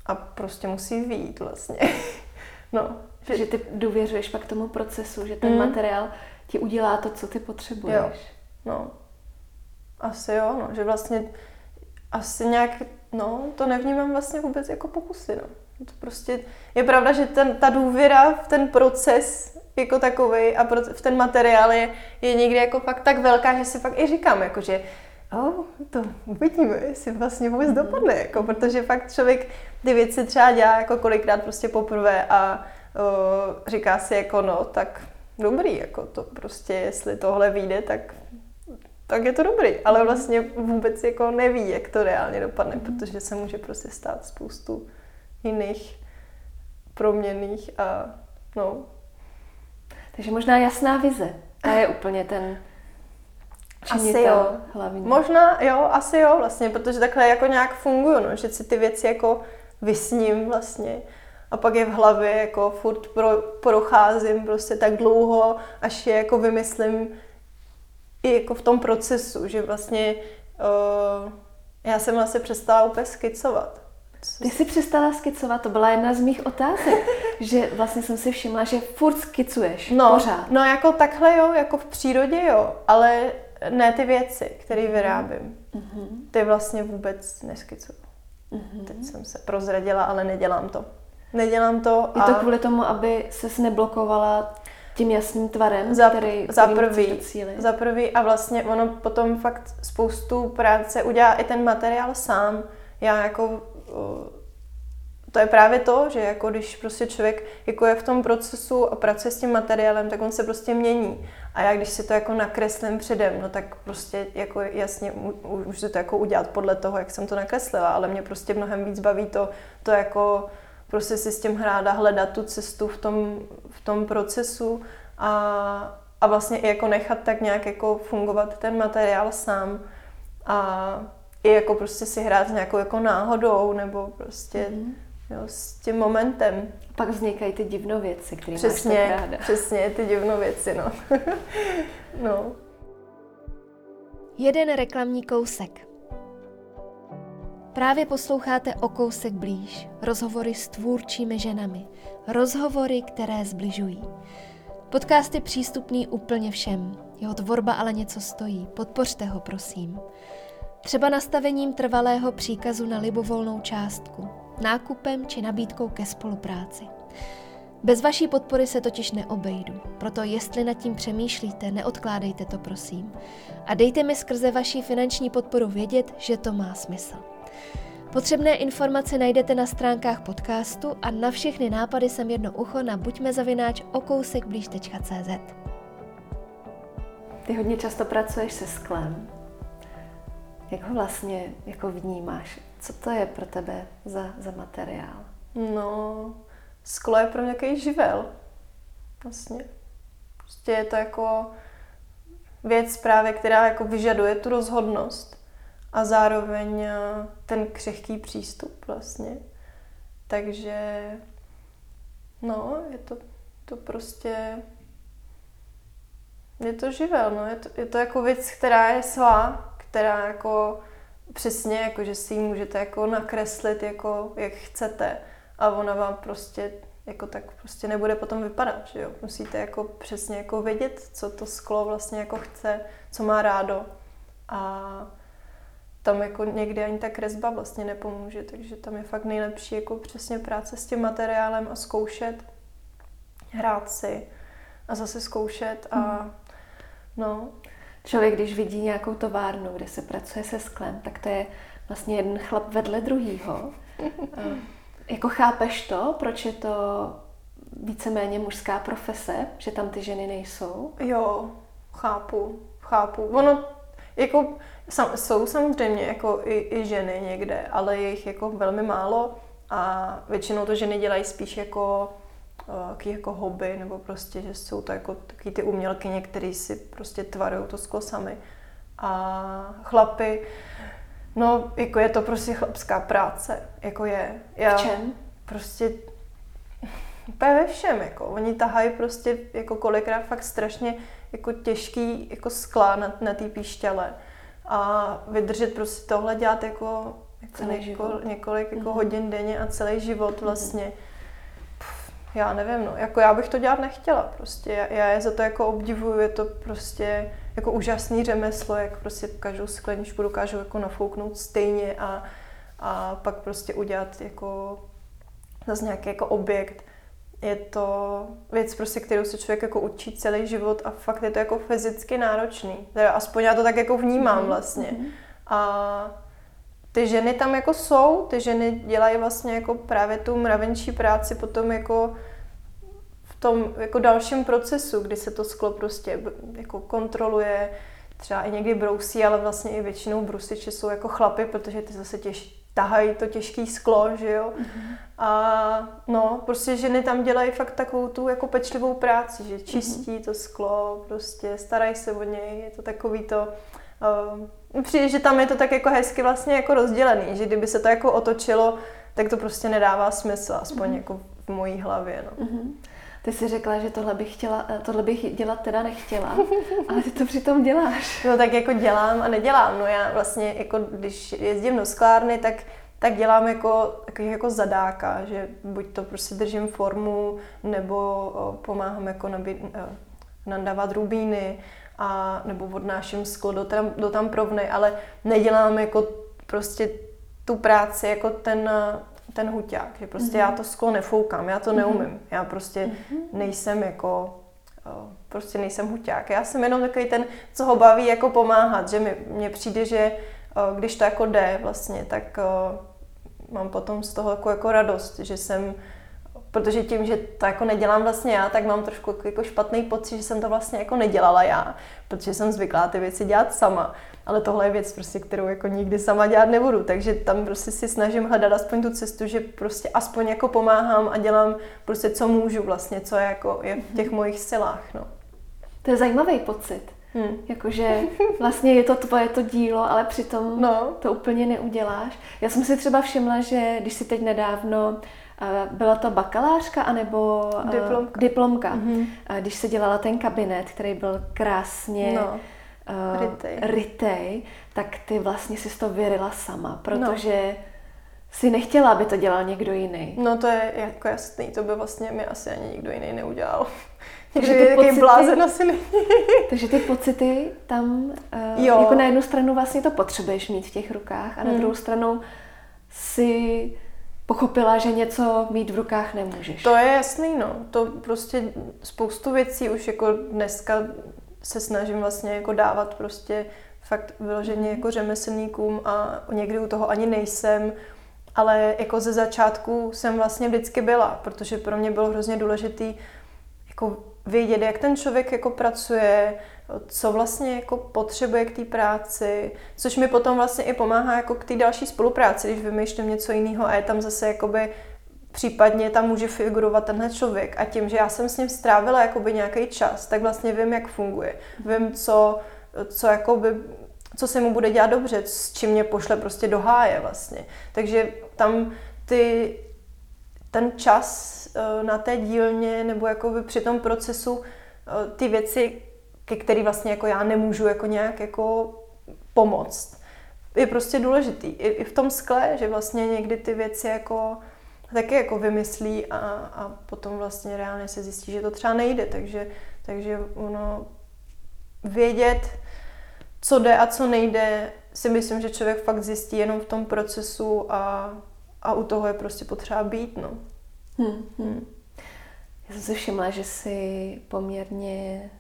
a prostě musí výjít vlastně. no. Že, že ty důvěřuješ pak tomu procesu, že ten mm. materiál ti udělá to, co ty potřebuješ. Jo. No. Asi jo, no. Že vlastně asi nějak, no, to nevnímám vlastně vůbec jako pokusy, no. To prostě je pravda, že ten, ta důvěra v ten proces jako takový a v ten materiál je, je někdy jako fakt tak velká, že si fakt i říkám, jako že oh, to uvidíme, jestli vlastně vůbec mm. dopadne, jako, protože fakt člověk ty věci třeba dělá jako kolikrát prostě poprvé a uh, říká si jako no, tak dobrý, jako to prostě, jestli tohle vyjde, tak tak je to dobrý, ale mhm. vlastně vůbec jako neví, jak to reálně dopadne, mm. protože se může prostě stát spoustu jiných proměných a no. Takže možná jasná vize. To je úplně ten asi jo. Hlavní. Možná jo, asi jo vlastně, protože takhle jako nějak funguju, no, že si ty věci jako vysním vlastně a pak je v hlavě jako furt pro, procházím prostě tak dlouho, až je jako vymyslím i jako v tom procesu, že vlastně uh, já jsem vlastně přestala úplně skicovat. Ty jsi přestala skicovat, to byla jedna z mých otázek, že vlastně jsem si všimla, že furt skicuješ, no, pořád. No jako takhle jo, jako v přírodě jo, ale ne ty věci, které mhm. vyrábím. Mm-hmm. Ty vlastně vůbec neskicuju. Mm-hmm. Teď jsem se prozradila, ale nedělám to. Nedělám to. Je to kvůli tomu, aby ses neblokovala tím jasným tvarem, za, který, za prvý, za prvý a vlastně ono potom fakt spoustu práce udělá i ten materiál sám. Já jako to je právě to, že jako když prostě člověk jako je v tom procesu a pracuje s tím materiálem, tak on se prostě mění. A já když si to jako nakreslím předem, no tak prostě jako jasně můžu to jako udělat podle toho, jak jsem to nakreslila, ale mě prostě mnohem víc baví to, to jako prostě si s tím hrát a hledat tu cestu v tom, v tom procesu a, a vlastně i jako nechat tak nějak jako fungovat ten materiál sám a i jako prostě si hrát s nějakou jako náhodou nebo prostě mm-hmm. jo, s tím momentem. Pak vznikají ty divnověci, které přesně, máš tak ráda. Přesně, ty divnověci, no. no. Jeden reklamní kousek. Právě posloucháte o kousek blíž, rozhovory s tvůrčími ženami, rozhovory, které zbližují. Podcast je přístupný úplně všem, jeho tvorba ale něco stojí, podpořte ho prosím. Třeba nastavením trvalého příkazu na libovolnou částku, nákupem či nabídkou ke spolupráci. Bez vaší podpory se totiž neobejdu, proto jestli nad tím přemýšlíte, neodkládejte to prosím. A dejte mi skrze vaší finanční podporu vědět, že to má smysl. Potřebné informace najdete na stránkách podcastu a na všechny nápady jsem jedno ucho na buďme zavináč okousekblíž.cz Ty hodně často pracuješ se sklem. Jak ho vlastně jako vnímáš? Co to je pro tebe za, za materiál? No, sklo je pro mě takový živel. Vlastně. Prostě je to jako věc právě, která jako vyžaduje tu rozhodnost a zároveň eh, ten křehký přístup vlastně. Takže no, je to, to prostě je to živel, no. je, to, je to jako věc, která je svá, která jako přesně, jako že si ji můžete jako nakreslit, jako jak chcete a ona vám prostě jako tak prostě nebude potom vypadat, že jo. Musíte jako přesně jako vědět, co to sklo vlastně jako chce, co má rádo a tam jako někdy ani ta kresba vlastně nepomůže, takže tam je fakt nejlepší jako přesně práce s tím materiálem a zkoušet, hrát si a zase zkoušet a hmm. no. Člověk, když vidí nějakou továrnu, kde se pracuje se sklem, tak to je vlastně jeden chlap vedle druhýho. jako chápeš to, proč je to víceméně mužská profese, že tam ty ženy nejsou? Jo, chápu, chápu. Ono jako sam, jsou samozřejmě jako i, i ženy někde, ale je jich jako velmi málo a většinou to ženy dělají spíš jako jako hobby, nebo prostě, že jsou to jako taky ty umělkyně, které si prostě tvarují to sklo sami. A chlapy, no jako je to prostě chlapská práce, jako je. Já, v čem? Prostě úplně ve všem, jako. Oni tahají prostě jako kolikrát fakt strašně jako těžký jako skla na, na té píšťale a vydržet prostě tohle dělat jako, jako něko, několik jako mm-hmm. hodin denně a celý život mhm. vlastně. Mm-hmm. Já nevím, no, jako já bych to dělat nechtěla prostě. Já, je za to jako obdivuju, je to prostě jako úžasný řemeslo, jak prostě každou skleničku dokážu jako nafouknout stejně a, a pak prostě udělat jako zase nějaký jako objekt je to věc, prostě, kterou se člověk jako učí celý život a fakt je to jako fyzicky náročný. Teda aspoň já to tak jako vnímám mhm, vlastně. Mm-hmm. A ty ženy tam jako jsou, ty ženy dělají vlastně jako právě tu mravenčí práci potom jako v tom jako dalším procesu, kdy se to sklo prostě jako kontroluje, třeba i někdy brousí, ale vlastně i většinou brusiče jsou jako chlapy, protože ty zase těž, tahají to těžký sklo, že jo. Mm-hmm. A no, prostě ženy tam dělají fakt takovou tu jako pečlivou práci, že čistí mm-hmm. to sklo, prostě starají se o něj, je to takový to, uh, přijde, že tam je to tak jako hezky vlastně jako rozdělený, že kdyby se to jako otočilo, tak to prostě nedává smysl, aspoň mm-hmm. jako v mojí hlavě, no. Mm-hmm. Ty jsi řekla, že tohle bych, chtěla, eh, tohle bych dělat teda nechtěla, ale ty to přitom děláš. No tak jako dělám a nedělám. No já vlastně, jako když jezdím do sklárny, tak tak dělám jako, jako zadáka, že buď to prostě držím formu, nebo pomáhám jako nabít, e, nandávat rubíny, a, nebo odnáším sklo do tam, do tam provny, ale nedělám jako prostě tu práci jako ten, ten huťák, že prostě mm-hmm. já to sklo nefoukám, já to mm-hmm. neumím, já prostě mm-hmm. nejsem jako prostě nejsem huťák. Já jsem jenom takový ten, co ho baví jako pomáhat, že mi, mně přijde, že když to jako jde vlastně, tak mám potom z toho jako, jako radost, že jsem protože tím, že to jako nedělám vlastně já, tak mám trošku jako špatný pocit, že jsem to vlastně jako nedělala já, protože jsem zvyklá ty věci dělat sama. Ale tohle je věc, prostě, kterou jako nikdy sama dělat nebudu, takže tam prostě si snažím hledat aspoň tu cestu, že prostě aspoň jako pomáhám a dělám prostě co můžu vlastně, co je jako je v těch mojich silách, no. To je zajímavý pocit. Hmm. Jakože vlastně je to tvoje to dílo, ale přitom no. to úplně neuděláš. Já jsem si třeba všimla, že když si teď nedávno byla to bakalářka anebo diplomka, diplomka mm-hmm. když se dělala ten kabinet, který byl krásně no. uh, rytej. tak ty vlastně si to vyrila sama, protože no. si nechtěla, aby to dělal někdo jiný. No to je jako jasný, to by vlastně mi asi ani nikdo jiný neudělal. Takže ty pocity, blázen asi není. takže ty pocity tam, uh, jo. jako na jednu stranu vlastně to potřebuješ mít v těch rukách a na hmm. druhou stranu si pochopila, že něco mít v rukách nemůžeš. To je jasný, no. To prostě spoustu věcí už jako dneska se snažím vlastně jako dávat prostě fakt vyloženě jako řemeslníkům a někdy u toho ani nejsem, ale jako ze začátku jsem vlastně vždycky byla, protože pro mě bylo hrozně důležitý jako vědět, jak ten člověk jako pracuje, co vlastně jako potřebuje k té práci, což mi potom vlastně i pomáhá jako k té další spolupráci, když vymýšlím něco jiného a je tam zase jakoby případně tam může figurovat tenhle člověk a tím, že já jsem s ním strávila jakoby nějaký čas, tak vlastně vím, jak funguje. Vím, co, co jakoby co se mu bude dělat dobře, s čím mě pošle prostě do háje vlastně. Takže tam ty, ten čas eh, na té dílně nebo jakoby při tom procesu eh, ty věci ke který vlastně jako já nemůžu jako nějak jako pomoct. Je prostě důležitý. I, i v tom skle, že vlastně někdy ty věci jako taky jako vymyslí a, a potom vlastně reálně se zjistí, že to třeba nejde. Takže, takže ono vědět, co jde a co nejde, si myslím, že člověk fakt zjistí jenom v tom procesu a, a u toho je prostě potřeba být. No. Hmm, hmm. Já jsem si všimla, že si poměrně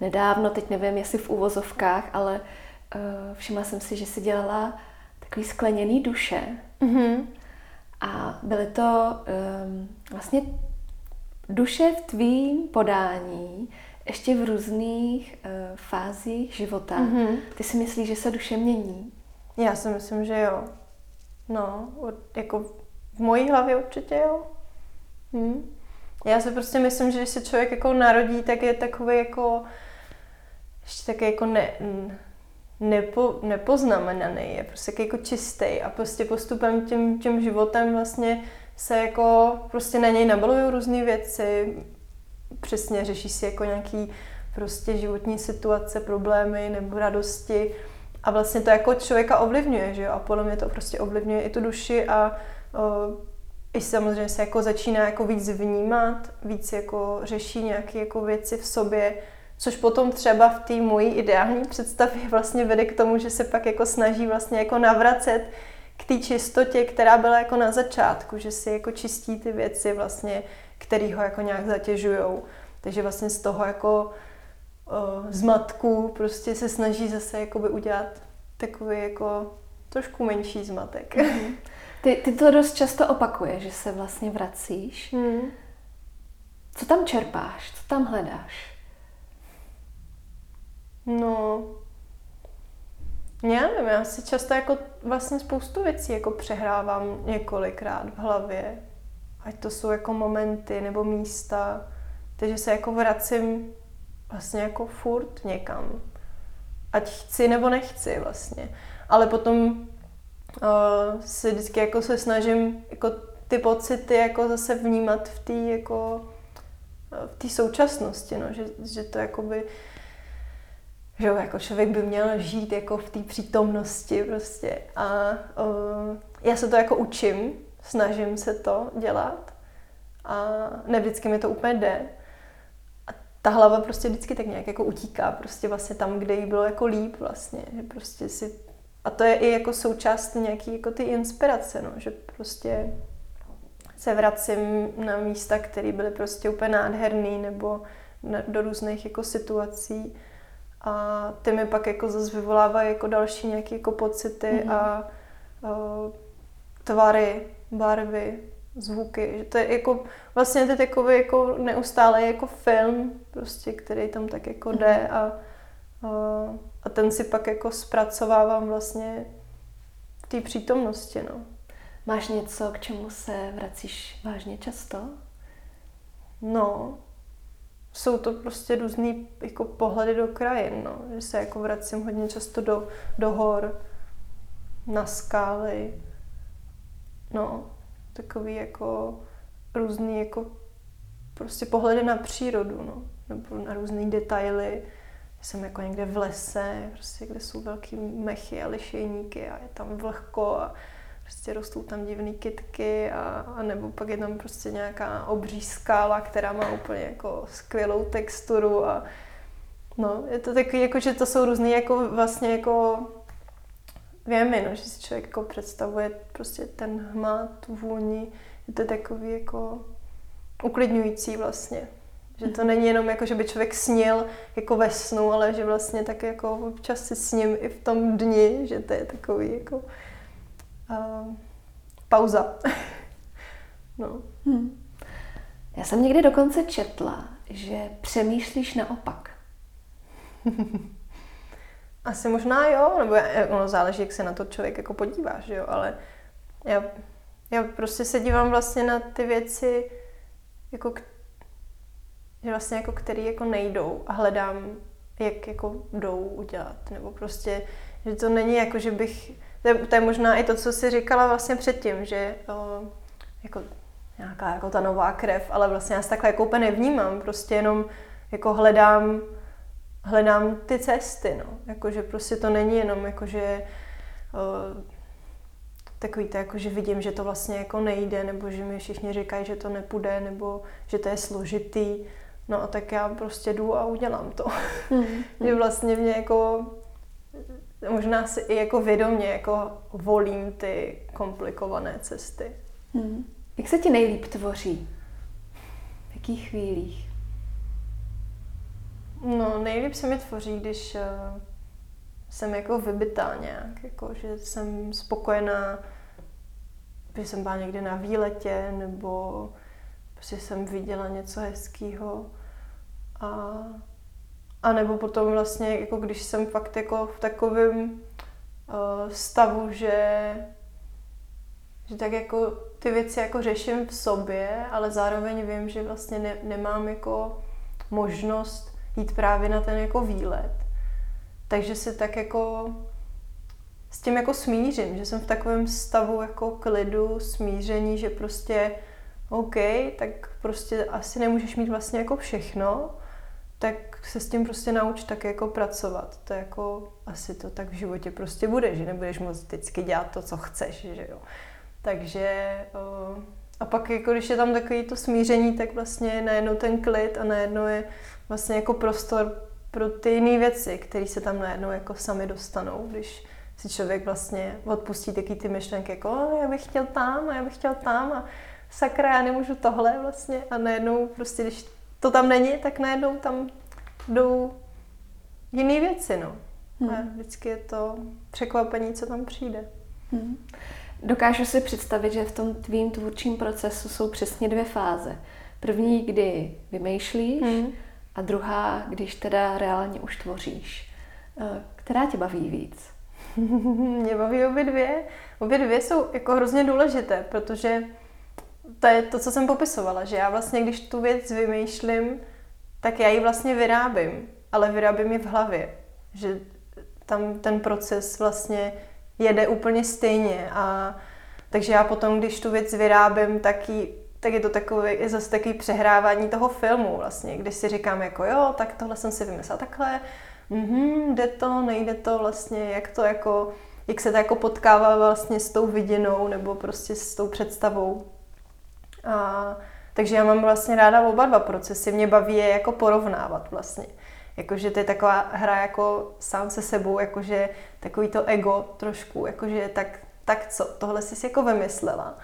nedávno, teď nevím, jestli v úvozovkách, ale uh, všimla jsem si, že si dělala takový skleněný duše. Mm-hmm. A byly to um, vlastně duše v tvým podání, ještě v různých uh, fázích života. Mm-hmm. Ty si myslíš, že se duše mění? Já si myslím, že jo. No, jako v mojí hlavě určitě jo. Hm. Já si prostě myslím, že když se člověk jako narodí, tak je takový jako taky jako ne, nepo, nepoznamenaný, je prostě jako čistý a prostě postupem tím, tím životem vlastně se jako prostě na něj nabalují různé věci, přesně řeší si jako nějaký prostě životní situace, problémy nebo radosti. A vlastně to jako člověka ovlivňuje, že jo? A podle mě to prostě ovlivňuje i tu duši a o, i samozřejmě se jako začíná jako víc vnímat, víc jako řeší nějaké jako věci v sobě, Což potom třeba v té mojí ideální představě vlastně vede k tomu, že se pak jako snaží vlastně jako navracet k té čistotě, která byla jako na začátku, že si jako čistí ty věci vlastně, které ho jako nějak zatěžujou. Takže vlastně z toho jako uh, zmatku prostě se snaží zase jakoby udělat takový jako trošku menší zmatek. Mm. Ty, ty to dost často opakuješ, že se vlastně vracíš. Mm. Co tam čerpáš? Co tam hledáš? No, já nevím, já si často jako vlastně spoustu věcí jako přehrávám několikrát v hlavě. Ať to jsou jako momenty nebo místa. Takže se jako vracím vlastně jako furt někam. Ať chci nebo nechci vlastně. Ale potom uh, si vždycky jako se snažím jako ty pocity jako zase vnímat v té jako v té současnosti, no, že, že to jakoby že jo, jako člověk by měl žít jako v té přítomnosti prostě. A uh, já se to jako učím, snažím se to dělat a ne vždycky mi to úplně jde. A ta hlava prostě vždycky tak nějak jako utíká prostě vlastně tam, kde jí bylo jako líp vlastně, že prostě si a to je i jako součást nějaký jako ty inspirace, no, že prostě se vracím na místa, které byly prostě úplně nádherný nebo na, do různých jako situací a ty mi pak jako zase vyvolávají jako další nějaké jako pocity mm-hmm. a, a tvary, barvy, zvuky, že to je jako, vlastně to je takový jako neustále jako film, prostě, který tam tak jako jde mhm. a, a, a ten si pak jako zpracovávám vlastně v té přítomnosti, no. Máš něco, k čemu se vracíš vážně často? No, jsou to prostě různý jako pohledy do krajin, no. Že se jako vracím hodně často do, do hor, na skály, no, takový jako různý jako prostě pohledy na přírodu, no, nebo na různé detaily. Jsem jako někde v lese, prostě, kde jsou velký mechy a lišejníky a je tam vlhko a prostě rostou tam divné kytky a, a nebo pak je tam prostě nějaká obří skála, která má úplně jako skvělou texturu a no, je to takový, jako, že to jsou různé jako vlastně jako věmy, no, že si člověk jako představuje prostě ten hmat, tu vůni, je to takový jako uklidňující vlastně. Že to není jenom jako, že by člověk snil jako ve snu, ale že vlastně tak jako občas si sním i v tom dni, že to je takový jako uh, pauza. no. Hmm. Já jsem někdy dokonce četla, že přemýšlíš naopak. Asi možná jo, nebo ono záleží, jak se na to člověk jako podívá, že jo, ale já, já prostě se dívám vlastně na ty věci, jako, že vlastně jako který jako nejdou a hledám, jak jako jdou udělat, nebo prostě, že to není jako, že bych, to je, to je možná i to, co jsi říkala vlastně předtím, že o, jako nějaká jako ta nová krev, ale vlastně já se takhle jako úplně nevnímám, prostě jenom jako hledám hledám ty cesty, no. Jakože prostě to není jenom jakože uh, takový to, jako, že vidím, že to vlastně jako nejde, nebo že mi všichni říkají, že to nepůjde, nebo že to je složitý. No a tak já prostě jdu a udělám to. Mm. že vlastně mě jako možná si i jako vědomě jako volím ty komplikované cesty. Mm. Jak se ti nejlíp tvoří? V jakých chvílích? No, nejlíp se mi tvoří, když uh, jsem jako vybitá nějak, jako, že jsem spokojená, že jsem byla někde na výletě, nebo prostě jsem viděla něco hezkého. A, a nebo potom vlastně, jako když jsem fakt jako v takovém uh, stavu, že, že tak jako ty věci jako řeším v sobě, ale zároveň vím, že vlastně ne, nemám jako možnost jít právě na ten jako výlet. Takže se tak jako s tím jako smířím, že jsem v takovém stavu jako klidu, smíření, že prostě OK, tak prostě asi nemůžeš mít vlastně jako všechno, tak se s tím prostě nauč tak jako pracovat. To jako asi to tak v životě prostě bude, že nebudeš moc vždycky dělat to, co chceš, že jo. Takže a pak jako když je tam takový to smíření, tak vlastně najednou ten klid a najednou je vlastně jako prostor pro ty jiné věci, které se tam najednou jako sami dostanou, když si člověk vlastně odpustí taky ty myšlenky, jako já bych chtěl tam a já bych chtěl tam a sakra, já nemůžu tohle vlastně a najednou prostě, když to tam není, tak najednou tam jdou jiné věci, no. Hmm. A vždycky je to překvapení, co tam přijde. Hmm. Dokážu si představit, že v tom tvým tvůrčím procesu jsou přesně dvě fáze. První, kdy vymýšlíš, hmm a druhá, když teda reálně už tvoříš. Eh, která tě baví víc? Mě baví obě dvě. Obě dvě jsou jako hrozně důležité, protože to je to, co jsem popisovala, že já vlastně, když tu věc vymýšlím, tak já ji vlastně vyrábím, ale vyrábím ji v hlavě. Že tam ten proces vlastně jede úplně stejně a takže já potom, když tu věc vyrábím, tak ji tak je to takové, je zase takový přehrávání toho filmu vlastně, když si říkám jako jo, tak tohle jsem si vymyslela takhle, mhm, jde to, nejde to vlastně, jak to jako, jak se to jako potkává vlastně s tou vidinou nebo prostě s tou představou. A, takže já mám vlastně ráda oba dva procesy, mě baví je jako porovnávat vlastně. Jakože to je taková hra jako sám se sebou, jakože takový to ego trošku, jakože tak, tak co, tohle jsi si jako vymyslela.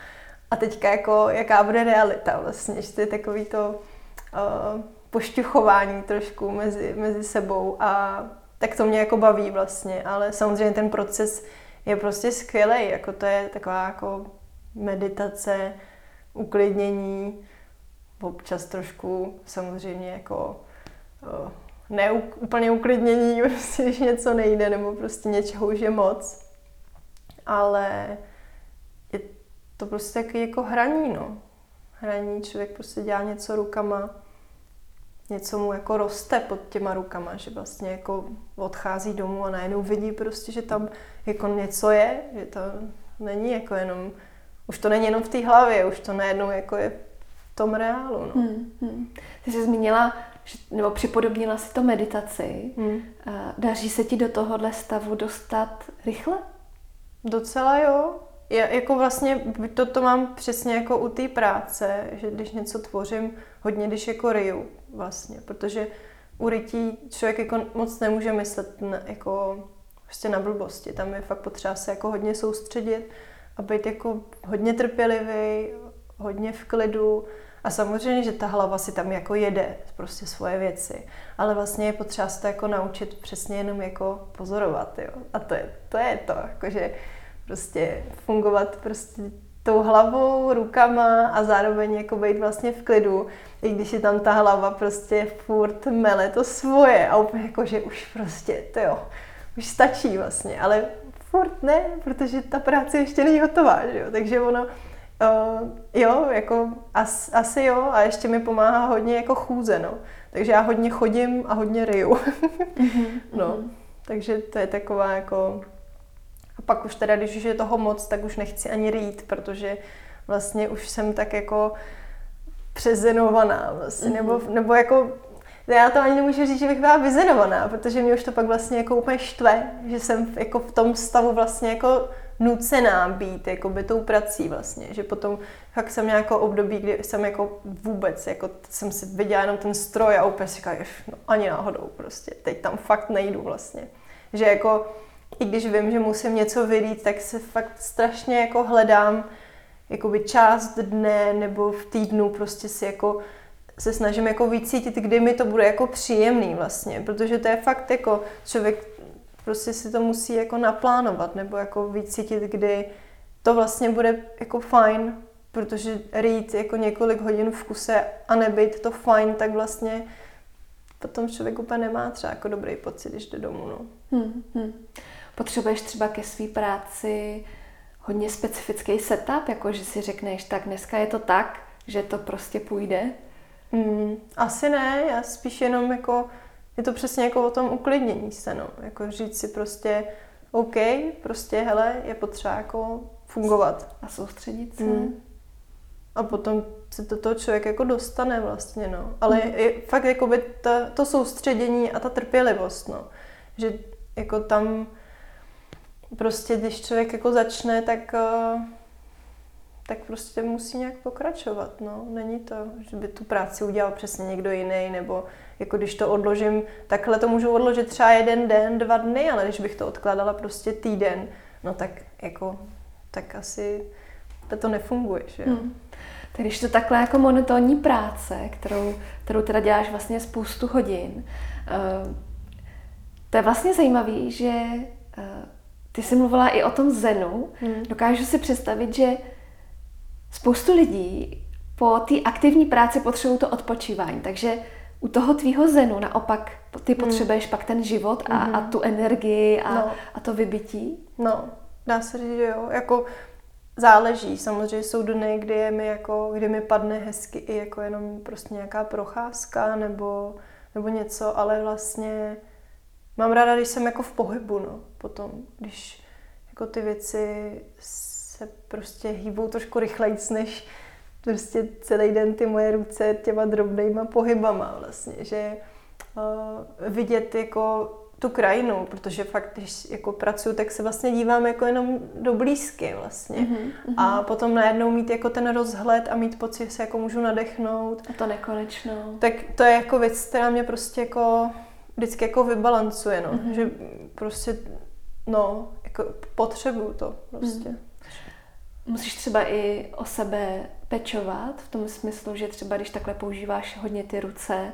A teďka jako, jaká bude realita vlastně, že to je takový to uh, pošťuchování trošku mezi, mezi sebou. A tak to mě jako baví vlastně, ale samozřejmě ten proces je prostě skvělý, jako to je taková jako meditace, uklidnění, občas trošku samozřejmě jako uh, ne úplně uklidnění, prostě, když něco nejde, nebo prostě něčeho už je moc. Ale je to prostě taky jako hraní, no. Hraní, člověk prostě dělá něco rukama, něco mu jako roste pod těma rukama, že vlastně jako odchází domů a najednou vidí prostě, že tam jako něco je, že to není jako jenom, už to není jenom v té hlavě, už to najednou jako je v tom reálu. No. Hmm, hmm. Ty jsi zmínila, nebo připodobnila si to meditaci. Hmm. Daří se ti do tohohle stavu dostat rychle? Docela jo. Já jako vlastně toto mám přesně jako u té práce, že když něco tvořím, hodně když jako ryju vlastně, protože u rytí člověk jako moc nemůže myslet na, jako prostě na blbosti. Tam je fakt potřeba se jako hodně soustředit a být jako hodně trpělivý, hodně v klidu. A samozřejmě, že ta hlava si tam jako jede prostě svoje věci, ale vlastně je potřeba se to jako naučit přesně jenom jako pozorovat, jo. A to je to, je to jakože prostě fungovat prostě tou hlavou, rukama a zároveň jako být vlastně v klidu, i když je tam ta hlava prostě furt mele to svoje a úplně jako, že už prostě, to jo, už stačí vlastně, ale furt ne, protože ta práce ještě není hotová, že jo, takže ono, uh, jo, jako as, asi jo a ještě mi pomáhá hodně jako chůze, no, takže já hodně chodím a hodně ryju, mm-hmm, no, takže to je taková jako a pak už teda, když už je toho moc, tak už nechci ani rýt, protože vlastně už jsem tak jako přezenovaná vlastně, mm-hmm. nebo, nebo jako já to ani nemůžu říct, že bych byla vyzenovaná, protože mě už to pak vlastně jako úplně štve, že jsem v, jako v tom stavu vlastně jako nucená být jako by tou prací vlastně, že potom fakt jsem nějakou období, kdy jsem jako vůbec, jako jsem si viděla jenom ten stroj a úplně si říkala, no ani náhodou prostě, teď tam fakt nejdu vlastně. Že jako i když vím, že musím něco vylít, tak se fakt strašně jako hledám jakoby část dne nebo v týdnu prostě si jako se snažím jako vycítit, kdy mi to bude jako příjemný vlastně, protože to je fakt jako člověk prostě si to musí jako naplánovat nebo jako vycítit, kdy to vlastně bude jako fajn, protože rýt jako několik hodin v kuse a nebyt to fajn, tak vlastně potom člověk úplně nemá třeba jako dobrý pocit, když jde domů. No. Hmm, hmm potřebuješ třeba ke své práci hodně specifický setup, jako že si řekneš, tak dneska je to tak, že to prostě půjde? Mm, asi ne, já spíš jenom jako, je to přesně jako o tom uklidnění se, no. Jako říct si prostě, OK, prostě, hele, je potřeba jako fungovat. A soustředit se. Mm. A potom se to toho člověk jako dostane vlastně, no. Ale mm. je, fakt jako by ta, to soustředění a ta trpělivost, no. Že jako tam prostě když člověk jako začne, tak, eh, tak prostě musí nějak pokračovat. No. Není to, že by tu práci udělal přesně někdo jiný, nebo jako když to odložím, takhle to můžu odložit třeba jeden den, dva dny, ale když bych to odkládala prostě týden, no tak jako, tak asi to nefunguje, že Hmm. Tak když to takhle jako monotónní práce, kterou, kterou teda děláš vlastně spoustu hodin, uh, to je vlastně zajímavé, že uh, ty jsi mluvila i o tom zenu. Hmm. Dokážu si představit, že spoustu lidí po té aktivní práci potřebují to odpočívání. Takže u toho tvýho zenu naopak ty hmm. potřebuješ pak ten život a, hmm. a tu energii a, no. a to vybití. No, dá se říct, že jo. Jako záleží. Samozřejmě jsou dny, kdy, je mi jako, kdy mi padne hezky i jako jenom prostě nějaká procházka nebo, nebo něco, ale vlastně mám ráda, když jsem jako v pohybu, no, potom, když jako ty věci se prostě hýbou trošku rychleji, než prostě celý den ty moje ruce těma drobnýma pohybama vlastně, že uh, vidět jako tu krajinu, protože fakt, když jako pracuju, tak se vlastně dívám jako jenom do blízky vlastně. Mm-hmm. A potom najednou mít jako ten rozhled a mít pocit, že se jako můžu nadechnout. A to nekonečno. Tak to je jako věc, která mě prostě jako vždycky jako vybalancuje, no. Mm-hmm. Že prostě, no, jako potřebuju to prostě. Mm. Musíš třeba i o sebe pečovat, v tom smyslu, že třeba když takhle používáš hodně ty ruce,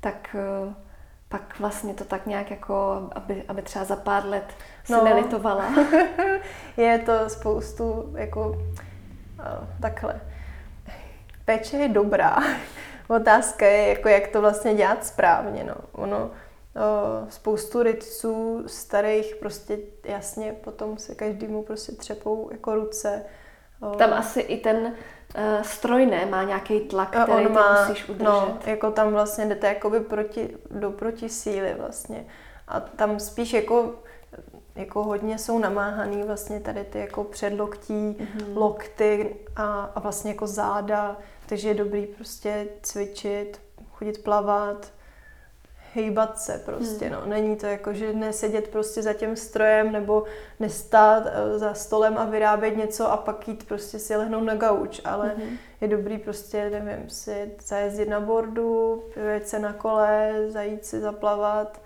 tak eh, pak vlastně to tak nějak jako, aby, aby třeba za pár let se no. nelitovala. je to spoustu jako uh, takhle. Péče je dobrá. Otázka je, jako jak to vlastně dělat správně. No. Ono, uh, spoustu rytců starých prostě jasně potom se každému prostě třepou jako ruce. Tam asi i ten uh, stroj ne, má nějaký tlak, který on má, musíš udržet. No, jako tam vlastně jdete jakoby proti, do proti síly vlastně. A tam spíš jako jako hodně jsou namáhaný vlastně tady ty jako předloktí, mm-hmm. lokty a, a vlastně jako záda, takže je dobrý prostě cvičit, chodit plavat, hejbat se prostě, hmm. no. Není to jako, že nesedět prostě za tím strojem nebo nestát eh, za stolem a vyrábět něco a pak jít prostě si lehnout na gauč, ale hmm. je dobrý prostě, nevím, si zajezdit na bordu, vyjet se na kole, zajít si zaplavat,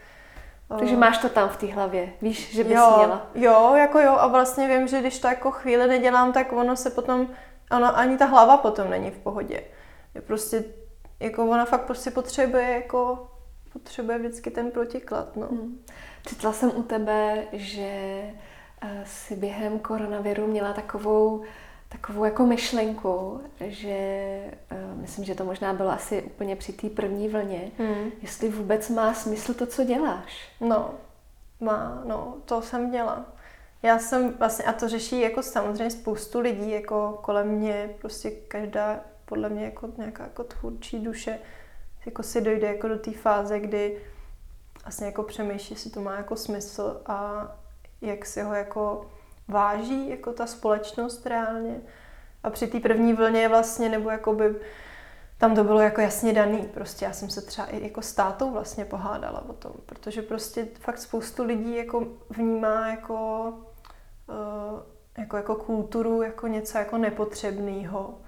takže máš to tam v té hlavě, víš, že bys jo, měla. Jo, jako jo a vlastně vím, že když to jako chvíli nedělám, tak ono se potom, ono ani ta hlava potom není v pohodě. Je prostě, jako ona fakt prostě potřebuje jako, potřebuje vždycky ten protiklad, no. Hmm. Četla jsem u tebe, že eh, si během koronaviru měla takovou takovou jako myšlenku, že uh, myslím, že to možná bylo asi úplně při té první vlně, hmm. jestli vůbec má smysl to, co děláš. No, má, no, to jsem dělala. Já jsem vlastně, a to řeší jako samozřejmě spoustu lidí, jako kolem mě, prostě každá, podle mě jako nějaká jako tvůrčí duše, jako si dojde jako do té fáze, kdy vlastně jako přemýšlí, jestli to má jako smysl a jak si ho jako váží jako ta společnost reálně. A při té první vlně vlastně, nebo jakoby, tam to bylo jako jasně daný. Prostě já jsem se třeba i jako s tátou vlastně pohádala o tom, protože prostě fakt spoustu lidí jako vnímá jako, uh, jako, jako kulturu jako něco jako nepotřebného.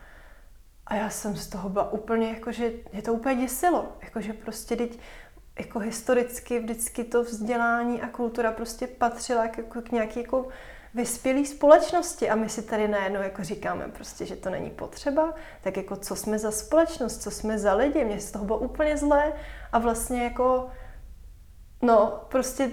A já jsem z toho byla úplně, jako, že je to úplně děsilo. Jako, že prostě teď jako historicky vždycky to vzdělání a kultura prostě patřila jako k nějaký jako vyspělé společnosti. A my si tady najednou jako říkáme prostě, že to není potřeba, tak jako co jsme za společnost, co jsme za lidi, mě z toho bylo úplně zlé. A vlastně jako no prostě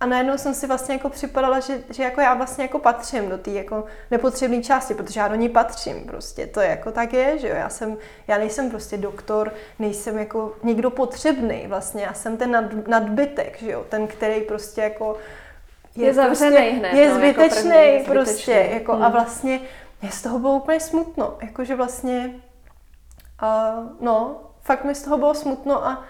a najednou jsem si vlastně jako připadala, že, že jako já vlastně jako patřím do té jako nepotřebné části, protože já do ní patřím prostě. To je jako tak je, že jo. Já, jsem, já nejsem prostě doktor, nejsem jako nikdo potřebný vlastně. Já jsem ten nad, nadbytek, že jo. Ten, který prostě jako je, je zavřený prostě, hned. Je no, zbytečný jako první, prostě. Jako, hmm. A vlastně mě z toho bylo úplně smutno. Jakože vlastně, uh, no, fakt mi z toho bylo smutno a,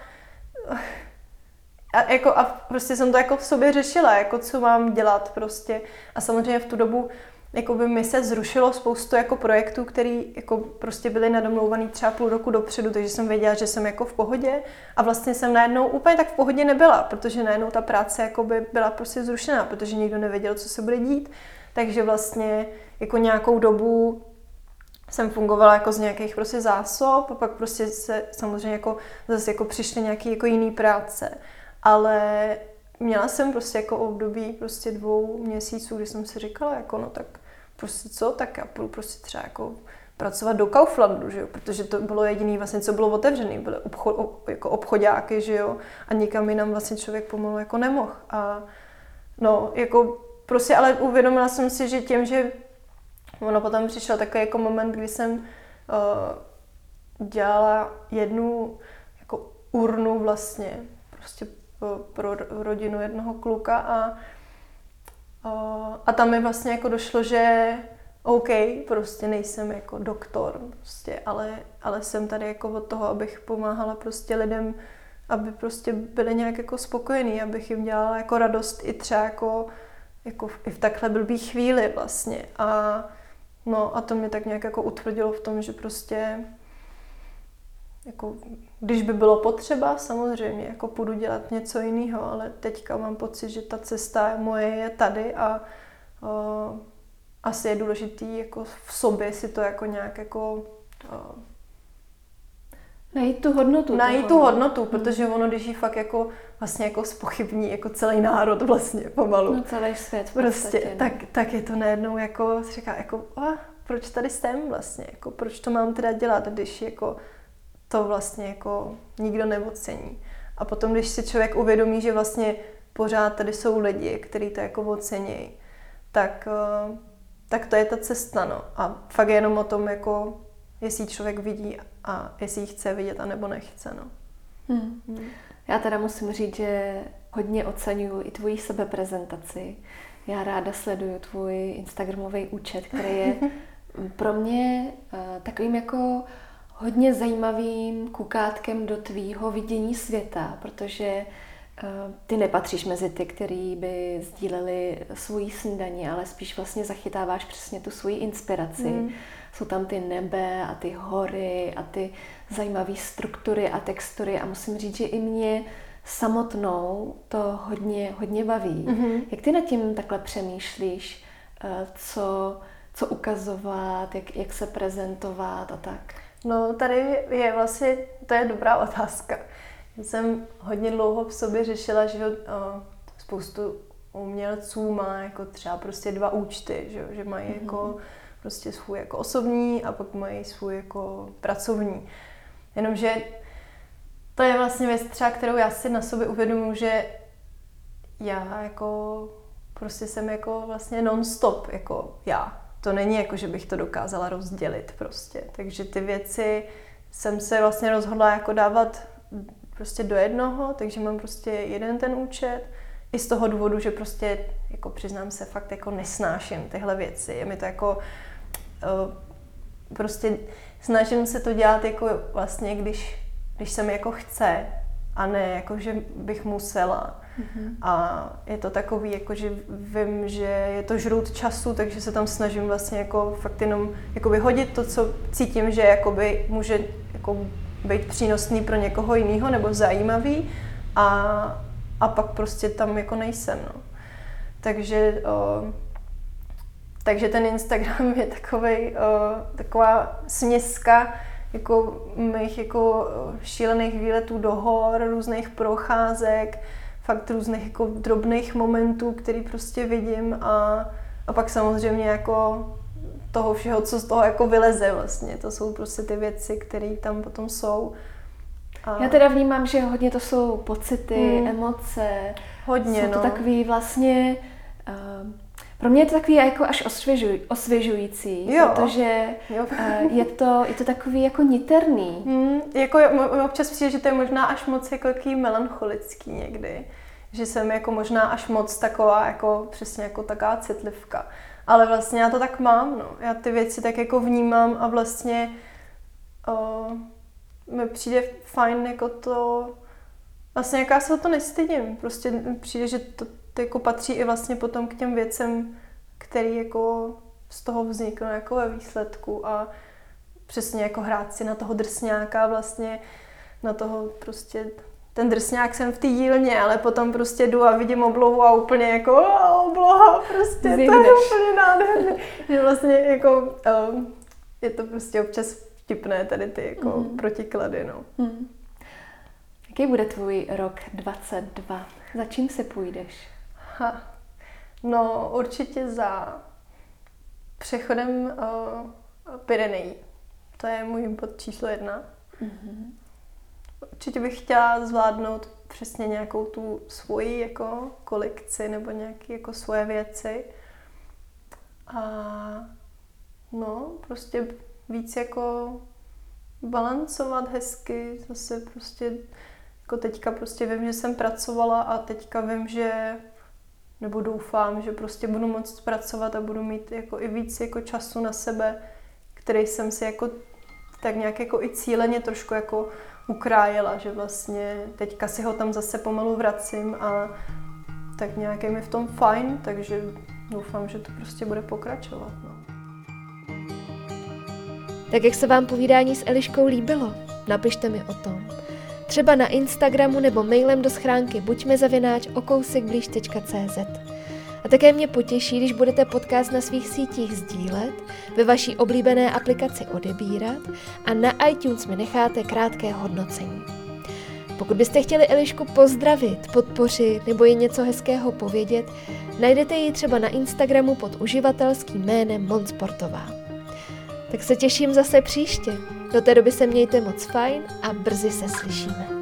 a, jako, a prostě jsem to jako v sobě řešila, jako co mám dělat prostě. A samozřejmě v tu dobu jako by mi se zrušilo spoustu jako projektů, které jako prostě byly nadomlouvané třeba půl roku dopředu, takže jsem věděla, že jsem jako v pohodě a vlastně jsem najednou úplně tak v pohodě nebyla, protože najednou ta práce jako by byla prostě zrušená, protože nikdo nevěděl, co se bude dít. Takže vlastně jako nějakou dobu jsem fungovala jako z nějakých prostě zásob a pak prostě se samozřejmě jako zase jako přišly nějaké jako jiný práce. Ale měla jsem prostě jako období prostě dvou měsíců, kdy jsem si říkala, jako no tak prostě co, tak já půjdu prostě třeba jako pracovat do Kauflandu, že jo? protože to bylo jediné vlastně, co bylo otevřené, byly obchod, jako obchodáky, že jo, a nikam jinam vlastně člověk pomalu jako nemohl. A no, jako prostě, ale uvědomila jsem si, že tím, že ono potom přišel takový jako moment, kdy jsem uh, dělala jednu jako urnu vlastně, prostě pro rodinu jednoho kluka a, a, a tam mi vlastně jako došlo, že OK, prostě nejsem jako doktor, prostě, ale, ale jsem tady jako od toho, abych pomáhala prostě lidem, aby prostě byli nějak jako spokojení, abych jim dělala jako radost i třeba jako, jako v, i v takhle blbý chvíli vlastně. A, no a to mě tak nějak jako utvrdilo v tom, že prostě jako, když by bylo potřeba, samozřejmě, jako půjdu dělat něco jiného, ale teďka mám pocit, že ta cesta moje je tady a uh, asi je důležitý jako v sobě si to jako nějak jako uh, Najít tu hodnotu. Najít tu hodnotu, hmm. protože ono, když ji fakt jako vlastně jako spochybní jako celý národ vlastně pomalu. No celý svět Prostě, no. tak, tak je to najednou jako, říká jako, a, proč tady jsem vlastně, jako, proč to mám teda dělat, když jako to vlastně jako nikdo neocení. A potom, když si člověk uvědomí, že vlastně pořád tady jsou lidi, kteří to jako ocení, tak, eh, tak to je ta cesta, no. A fakt jenom o tom, jako, jestli člověk vidí a jestli ji chce vidět, anebo nechce, no. Hmm. Hmm. Já teda musím říct, že hodně oceňuju i tvoji sebeprezentaci. Já ráda sleduju tvůj Instagramový účet, který je pro mě uh, takovým jako hodně zajímavým kukátkem do tvýho vidění světa, protože uh, ty nepatříš mezi ty, který by sdíleli svoji snídaní, ale spíš vlastně zachytáváš přesně tu svoji inspiraci. Mm. Jsou tam ty nebe a ty hory a ty zajímavé struktury a textury a musím říct, že i mě samotnou to hodně, hodně baví. Mm-hmm. Jak ty nad tím takhle přemýšlíš, uh, co, co ukazovat, jak, jak se prezentovat a tak? No tady je vlastně, to je dobrá otázka. Já jsem hodně dlouho v sobě řešila, že o, spoustu umělců má jako třeba prostě dva účty, že, že mají mm-hmm. jako prostě svůj jako osobní a pak mají svůj jako pracovní. Jenomže to je vlastně věc třeba, kterou já si na sobě uvědomuji, že já jako prostě jsem jako vlastně non-stop jako já to není jako, že bych to dokázala rozdělit prostě. Takže ty věci jsem se vlastně rozhodla jako dávat prostě do jednoho, takže mám prostě jeden ten účet. I z toho důvodu, že prostě, jako přiznám se, fakt jako nesnáším tyhle věci. Je mi to jako, uh, prostě snažím se to dělat jako vlastně, když, když se mi jako chce a ne jako, že bych musela. Mm-hmm. A je to takový, jako že vím, že je to žrout času, takže se tam snažím vlastně jako fakt jenom jako vyhodit to, co cítím, že jakoby může jako být přínosný pro někoho jiného nebo zajímavý a, a pak prostě tam jako nejsem. No. Takže, o, takže ten Instagram je takový, taková směska jako mých jako šílených výletů do hor, různých procházek, fakt různých jako drobných momentů, který prostě vidím a, a pak samozřejmě jako toho všeho, co z toho jako vyleze vlastně. To jsou prostě ty věci, které tam potom jsou. A... Já teda vnímám, že hodně to jsou pocity, hmm. emoce. Hodně, jsou no. to takový vlastně... Uh, pro mě je to takový jako až osvěžuj, osvěžující, jo. protože jo. Uh, je, to, je to takový jako niterný. Hmm, jako občas přijde, že to je možná až moc jako melancholický někdy že jsem jako možná až moc taková, jako přesně jako taková citlivka. Ale vlastně já to tak mám, no. Já ty věci tak jako vnímám a vlastně uh, mi přijde fajn jako to, vlastně jak já se o to nestydím. Prostě přijde, že to, to jako patří i vlastně potom k těm věcem, který jako z toho vzniknou jako ve výsledku a přesně jako hrát si na toho drsňáka vlastně, na toho prostě ten drsňák jsem v té dílně, ale potom prostě jdu a vidím oblohu a úplně jako obloha, prostě Zimneš. to je úplně nádherné. že vlastně jako um, je to prostě občas vtipné tady ty jako mm. protiklady, no. Mm. Jaký bude tvůj rok 22? Za čím se půjdeš? Ha. No určitě za přechodem uh, Pyrenejí. To je můj bod číslo jedna. Mm-hmm. Určitě bych chtěla zvládnout přesně nějakou tu svoji jako kolekci nebo nějaké jako svoje věci. A no, prostě víc jako balancovat hezky, zase prostě jako teďka prostě vím, že jsem pracovala a teďka vím, že nebo doufám, že prostě budu moct pracovat a budu mít jako i víc jako času na sebe, který jsem si jako tak nějak jako i cíleně trošku jako ukrájela, že vlastně teďka si ho tam zase pomalu vracím a tak nějak je mi v tom fajn, takže doufám, že to prostě bude pokračovat. No. Tak jak se vám povídání s Eliškou líbilo? Napište mi o tom. Třeba na Instagramu nebo mailem do schránky buďme zavináč okousikblíž.cz. A také mě potěší, když budete podcast na svých sítích sdílet, ve vaší oblíbené aplikaci odebírat a na iTunes mi necháte krátké hodnocení. Pokud byste chtěli Elišku pozdravit, podpořit nebo jí něco hezkého povědět, najdete ji třeba na Instagramu pod uživatelským jménem Monsportová. Tak se těším zase příště. Do té doby se mějte moc fajn a brzy se slyšíme.